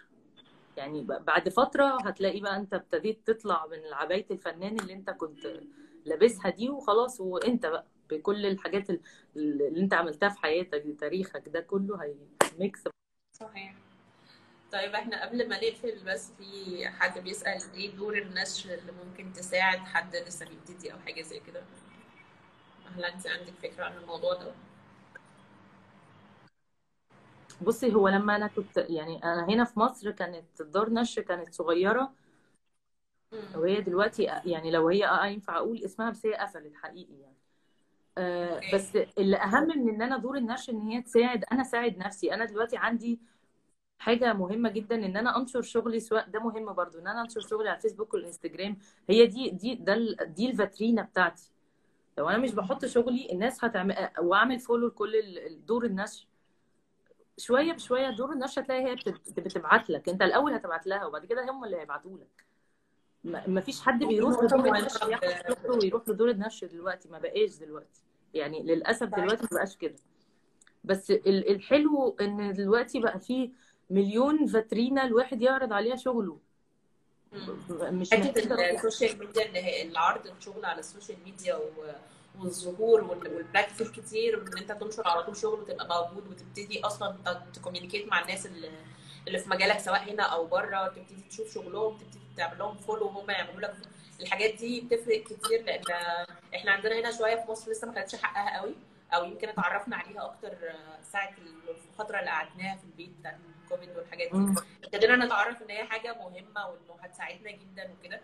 يعني بعد فترة هتلاقي بقى انت ابتديت تطلع من عبايه الفنان اللي انت كنت لابسها دي وخلاص وانت بقى بكل الحاجات ال- اللي انت عملتها في حياتك تاريخك ده كله هيميكس صحيح. طيب إحنا قبل ما نقفل بس في حد بيسأل إيه دور النشر اللي ممكن تساعد حد لسه بيبتدي أو حاجة زي كده؟ هل انت عندك فكرة عن الموضوع ده؟ بصي هو لما أنا كنت يعني أنا هنا في مصر كانت دار نشر كانت صغيرة. وهي دلوقتي يعني لو هي آه ينفع أقول اسمها بس هي قفلت حقيقي يعني. آه بس اللي أهم من إن أنا دور النشر إن هي تساعد أنا اساعد نفسي. أنا دلوقتي عندي حاجة مهمة جدا إن أنا أنشر شغلي سواء ده مهم برضو إن أنا أنشر شغلي على الفيسبوك والإنستجرام. هي دي دي ده دي الفاترينا بتاعتي. لو أنا مش بحط شغلي الناس هتعمل وأعمل فولو لكل دور النشر. شوية بشوية دور النشر هتلاقي هي بتبعت لك. انت الأول هتبعت لها وبعد كده هم اللي هيبعتوا لك. ما فيش حد بيروح لدور النشر ياخد ويروح لدور النشر دلوقتي. ما بقاش دلوقتي. يعني للأسف صحيح دلوقتي ما بقاش كده. بس ال- الحلو إن دلوقتي بقى فيه مليون فاترينا الواحد يعرض عليها شغله. مش أروح ال social media العرض الشغل على ال social media و- والظهور وال- وال practice الكتير وإن أنت تنشر على طول شغل وتبقى موجود وتبتدي أصلا ت communicate مع الناس اللي اللي في مجالك سواء هنا أو بره تبتدي تشوف شغلهم تبتدي تعمل لهم follow وهم يعملوا لك الحاجات دي بتفرق كتير لأن إحنا عندنا هنا شوية في مصر لسه ما خدتش حقها قوي أو يمكن اتعرفنا عليها أكتر ساعة الفترة اللي قعدناها في البيت بتاعت الكوفيد والحاجات دي. ابتدينا نتعرف إن هي حاجة مهمة وإنه هتساعدنا جدا وكده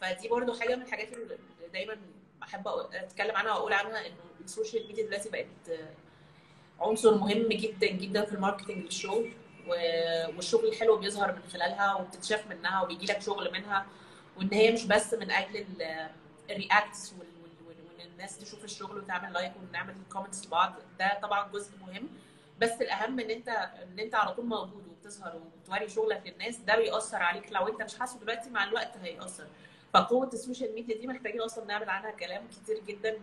فدي برضو حاجة من الحاجات اللي دايما أقول- أتكلم عنها وأقول عنها إنه ال social media دلوقتي بقت عنصر مهم جدا جدا في ال marketing للشغل. والشغل الحلو بيظهر من خلالها وبتتشاف منها وبيجي لك شغل منها. وإن هي مش بس من أجل ال reacts وإن الناس تشوف الشغل وتعمل like ونعمل comments لبعض ده طبعا جزء مهم. بس الأهم إن أنت إن أنت على طول موجود وبتظهر وبتوري شغلك للناس ده بيأثر عليك. لو أنت مش حاسه دلوقتي مع الوقت هيأثر. فقوة ال social media دي محتاجين أصلا نعمل عنها كلام كتير جدا.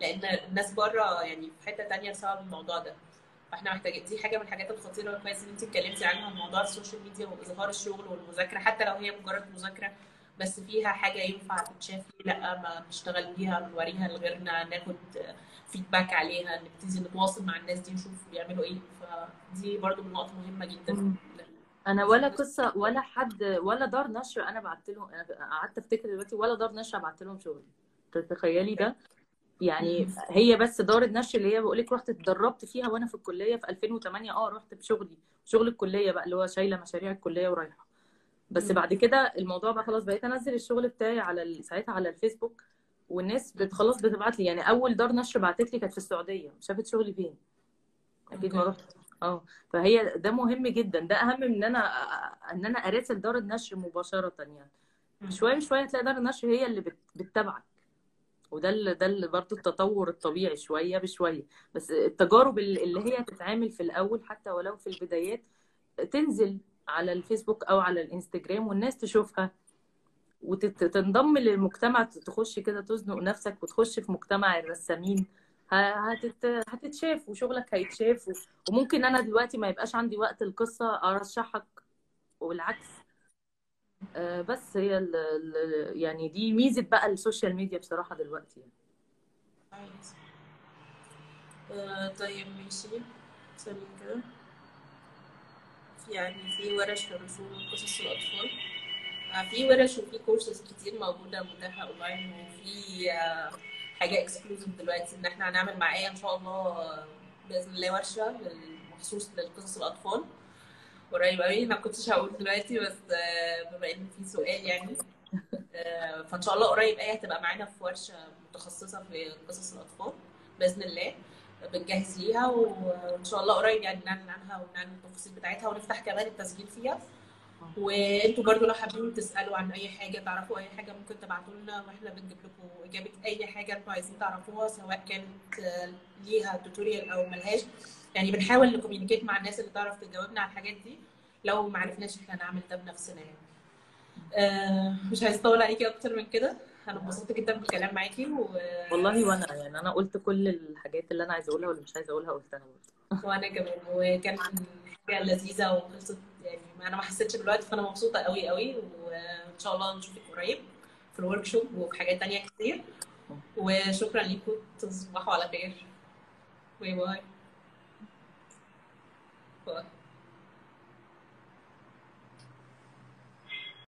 لأن الناس بره يعني في حتة تانية بسبب الموضوع ده فإحنا محتاجين دي حاجة من الحاجات الخطيرة كويس إن أنت اتكلمتي عنها موضوع ال social media وإظهار الشغل والمذاكرة حتى لو هي مجرد مذاكرة بس فيها حاجة ينفع تتشاف لأ ما نشتغل بيها نوريها لغيرنا ناخد feedback عليها نبتدي نتواصل مع الناس دي نشوف بيعملوا إيه فدي برضو من نقط مهمة جدا. أنا ولا قصة ولا حد ولا دار نشر أنا بعت لهم أنا قعدت أفتكر دلوقتي ولا دار نشر بعت لهم شغلي تتخيلي ده؟ يعني هي بس دار النشر اللي هي بقول لك رحت اتدربت فيها وأنا في الكلية في 2008 آه رحت بشغلي شغل الكلية بقى اللي هو شايلة مشاريع الكلية ورايحة. بس. بعد كده الموضوع بقى خلاص بقيت أنزل الشغل بتاعي على ساعتها على الفيسبوك والناس خلاص بتبعت لي. يعني أول دار نشر بعتت لي كانت في السعودية شافت شغلي فين؟ أكيد ما رحت. آه فهي ده مهم جدا. ده أهم من إن أنا إن أنا أراسل دار النشر مباشره يعني. شوية بشويه هتلاقي دار النشر هي اللي بت- بتتابعك. وده اللي ده اللي برضه التطور الطبيعي شوية بشوية. بس التجارب اللي هي هتتعمل في الأول حتى ولو في البدايات تنزل على الفيسبوك أو على الإنستجرام والناس تشوفها. وتنضم للمجتمع تخش كده تزنق نفسك وتخش في مجتمع الرسامين. هتت... هتتشاف وشغلك هيتشاف وممكن أنا دلوقتي ما يبقاش عندي وقت القصة أرشحك والعكس. آه، بس هي ال... ال- يعني دي ميزة بقى ال social media بصراحة دلوقتي يعني. آه، طيب ماشي. ثانية كده. يعني في ورش للرسوم وقصص الأطفال. آه، في ورش وفي كورسز كتير موجودة متاحة أونلاين وفي آه، حاجة اكسكلوزيف دلوقتي إن إحنا هنعمل مع آية إن شاء الله آه، بإذن الله ورشة لل- مخصوص لقصص الأطفال. قريب أوي. ما كنتش هقول دلوقتي بس آه، بما إن في سؤال يعني آه، فإن شاء الله قريب آية هتبقى معانا في ورشة متخصصة في قصص الأطفال بإذن الله. بنجهز ليها وإن شاء الله قريب يعني نعلن عنها ونعلن التفاصيل بتاعتها ونفتح كمان التسجيل فيها. وانتوا برضو لو حابين تسألوا عن أي حاجة تعرفوا أي حاجة ممكن تبعتوا لنا وإحنا بنجيب لكم إجابة أي حاجة أنتوا عايزين تعرفوها سواء كانت ليها tutorial أو ملهاش. يعني بنحاول ن communicate مع الناس اللي تعرف تجاوبنا على الحاجات دي. لو ما عرفناش إحنا نعمل ده بنفسنا يعني. آه، مش عايز أطول عليكي أكتر من كده. أنا انبسطت جدا بالكلام معاكي و... والله وأنا يعني أنا قلت كل الحاجات اللي أنا عايزه أقولها واللي مش عايزه أقولها قلتها وأنا كمان. وكان حاجة لذيذة وخلصت أنا ما حسيتش بالوقت فأنا مبسوطة قوي قوي وإن شاء الله نشوفك قريب في ال workshop وفي حاجات تانية كتير. وشكرا ليكم تصبحوا على خير. باي باي. باي.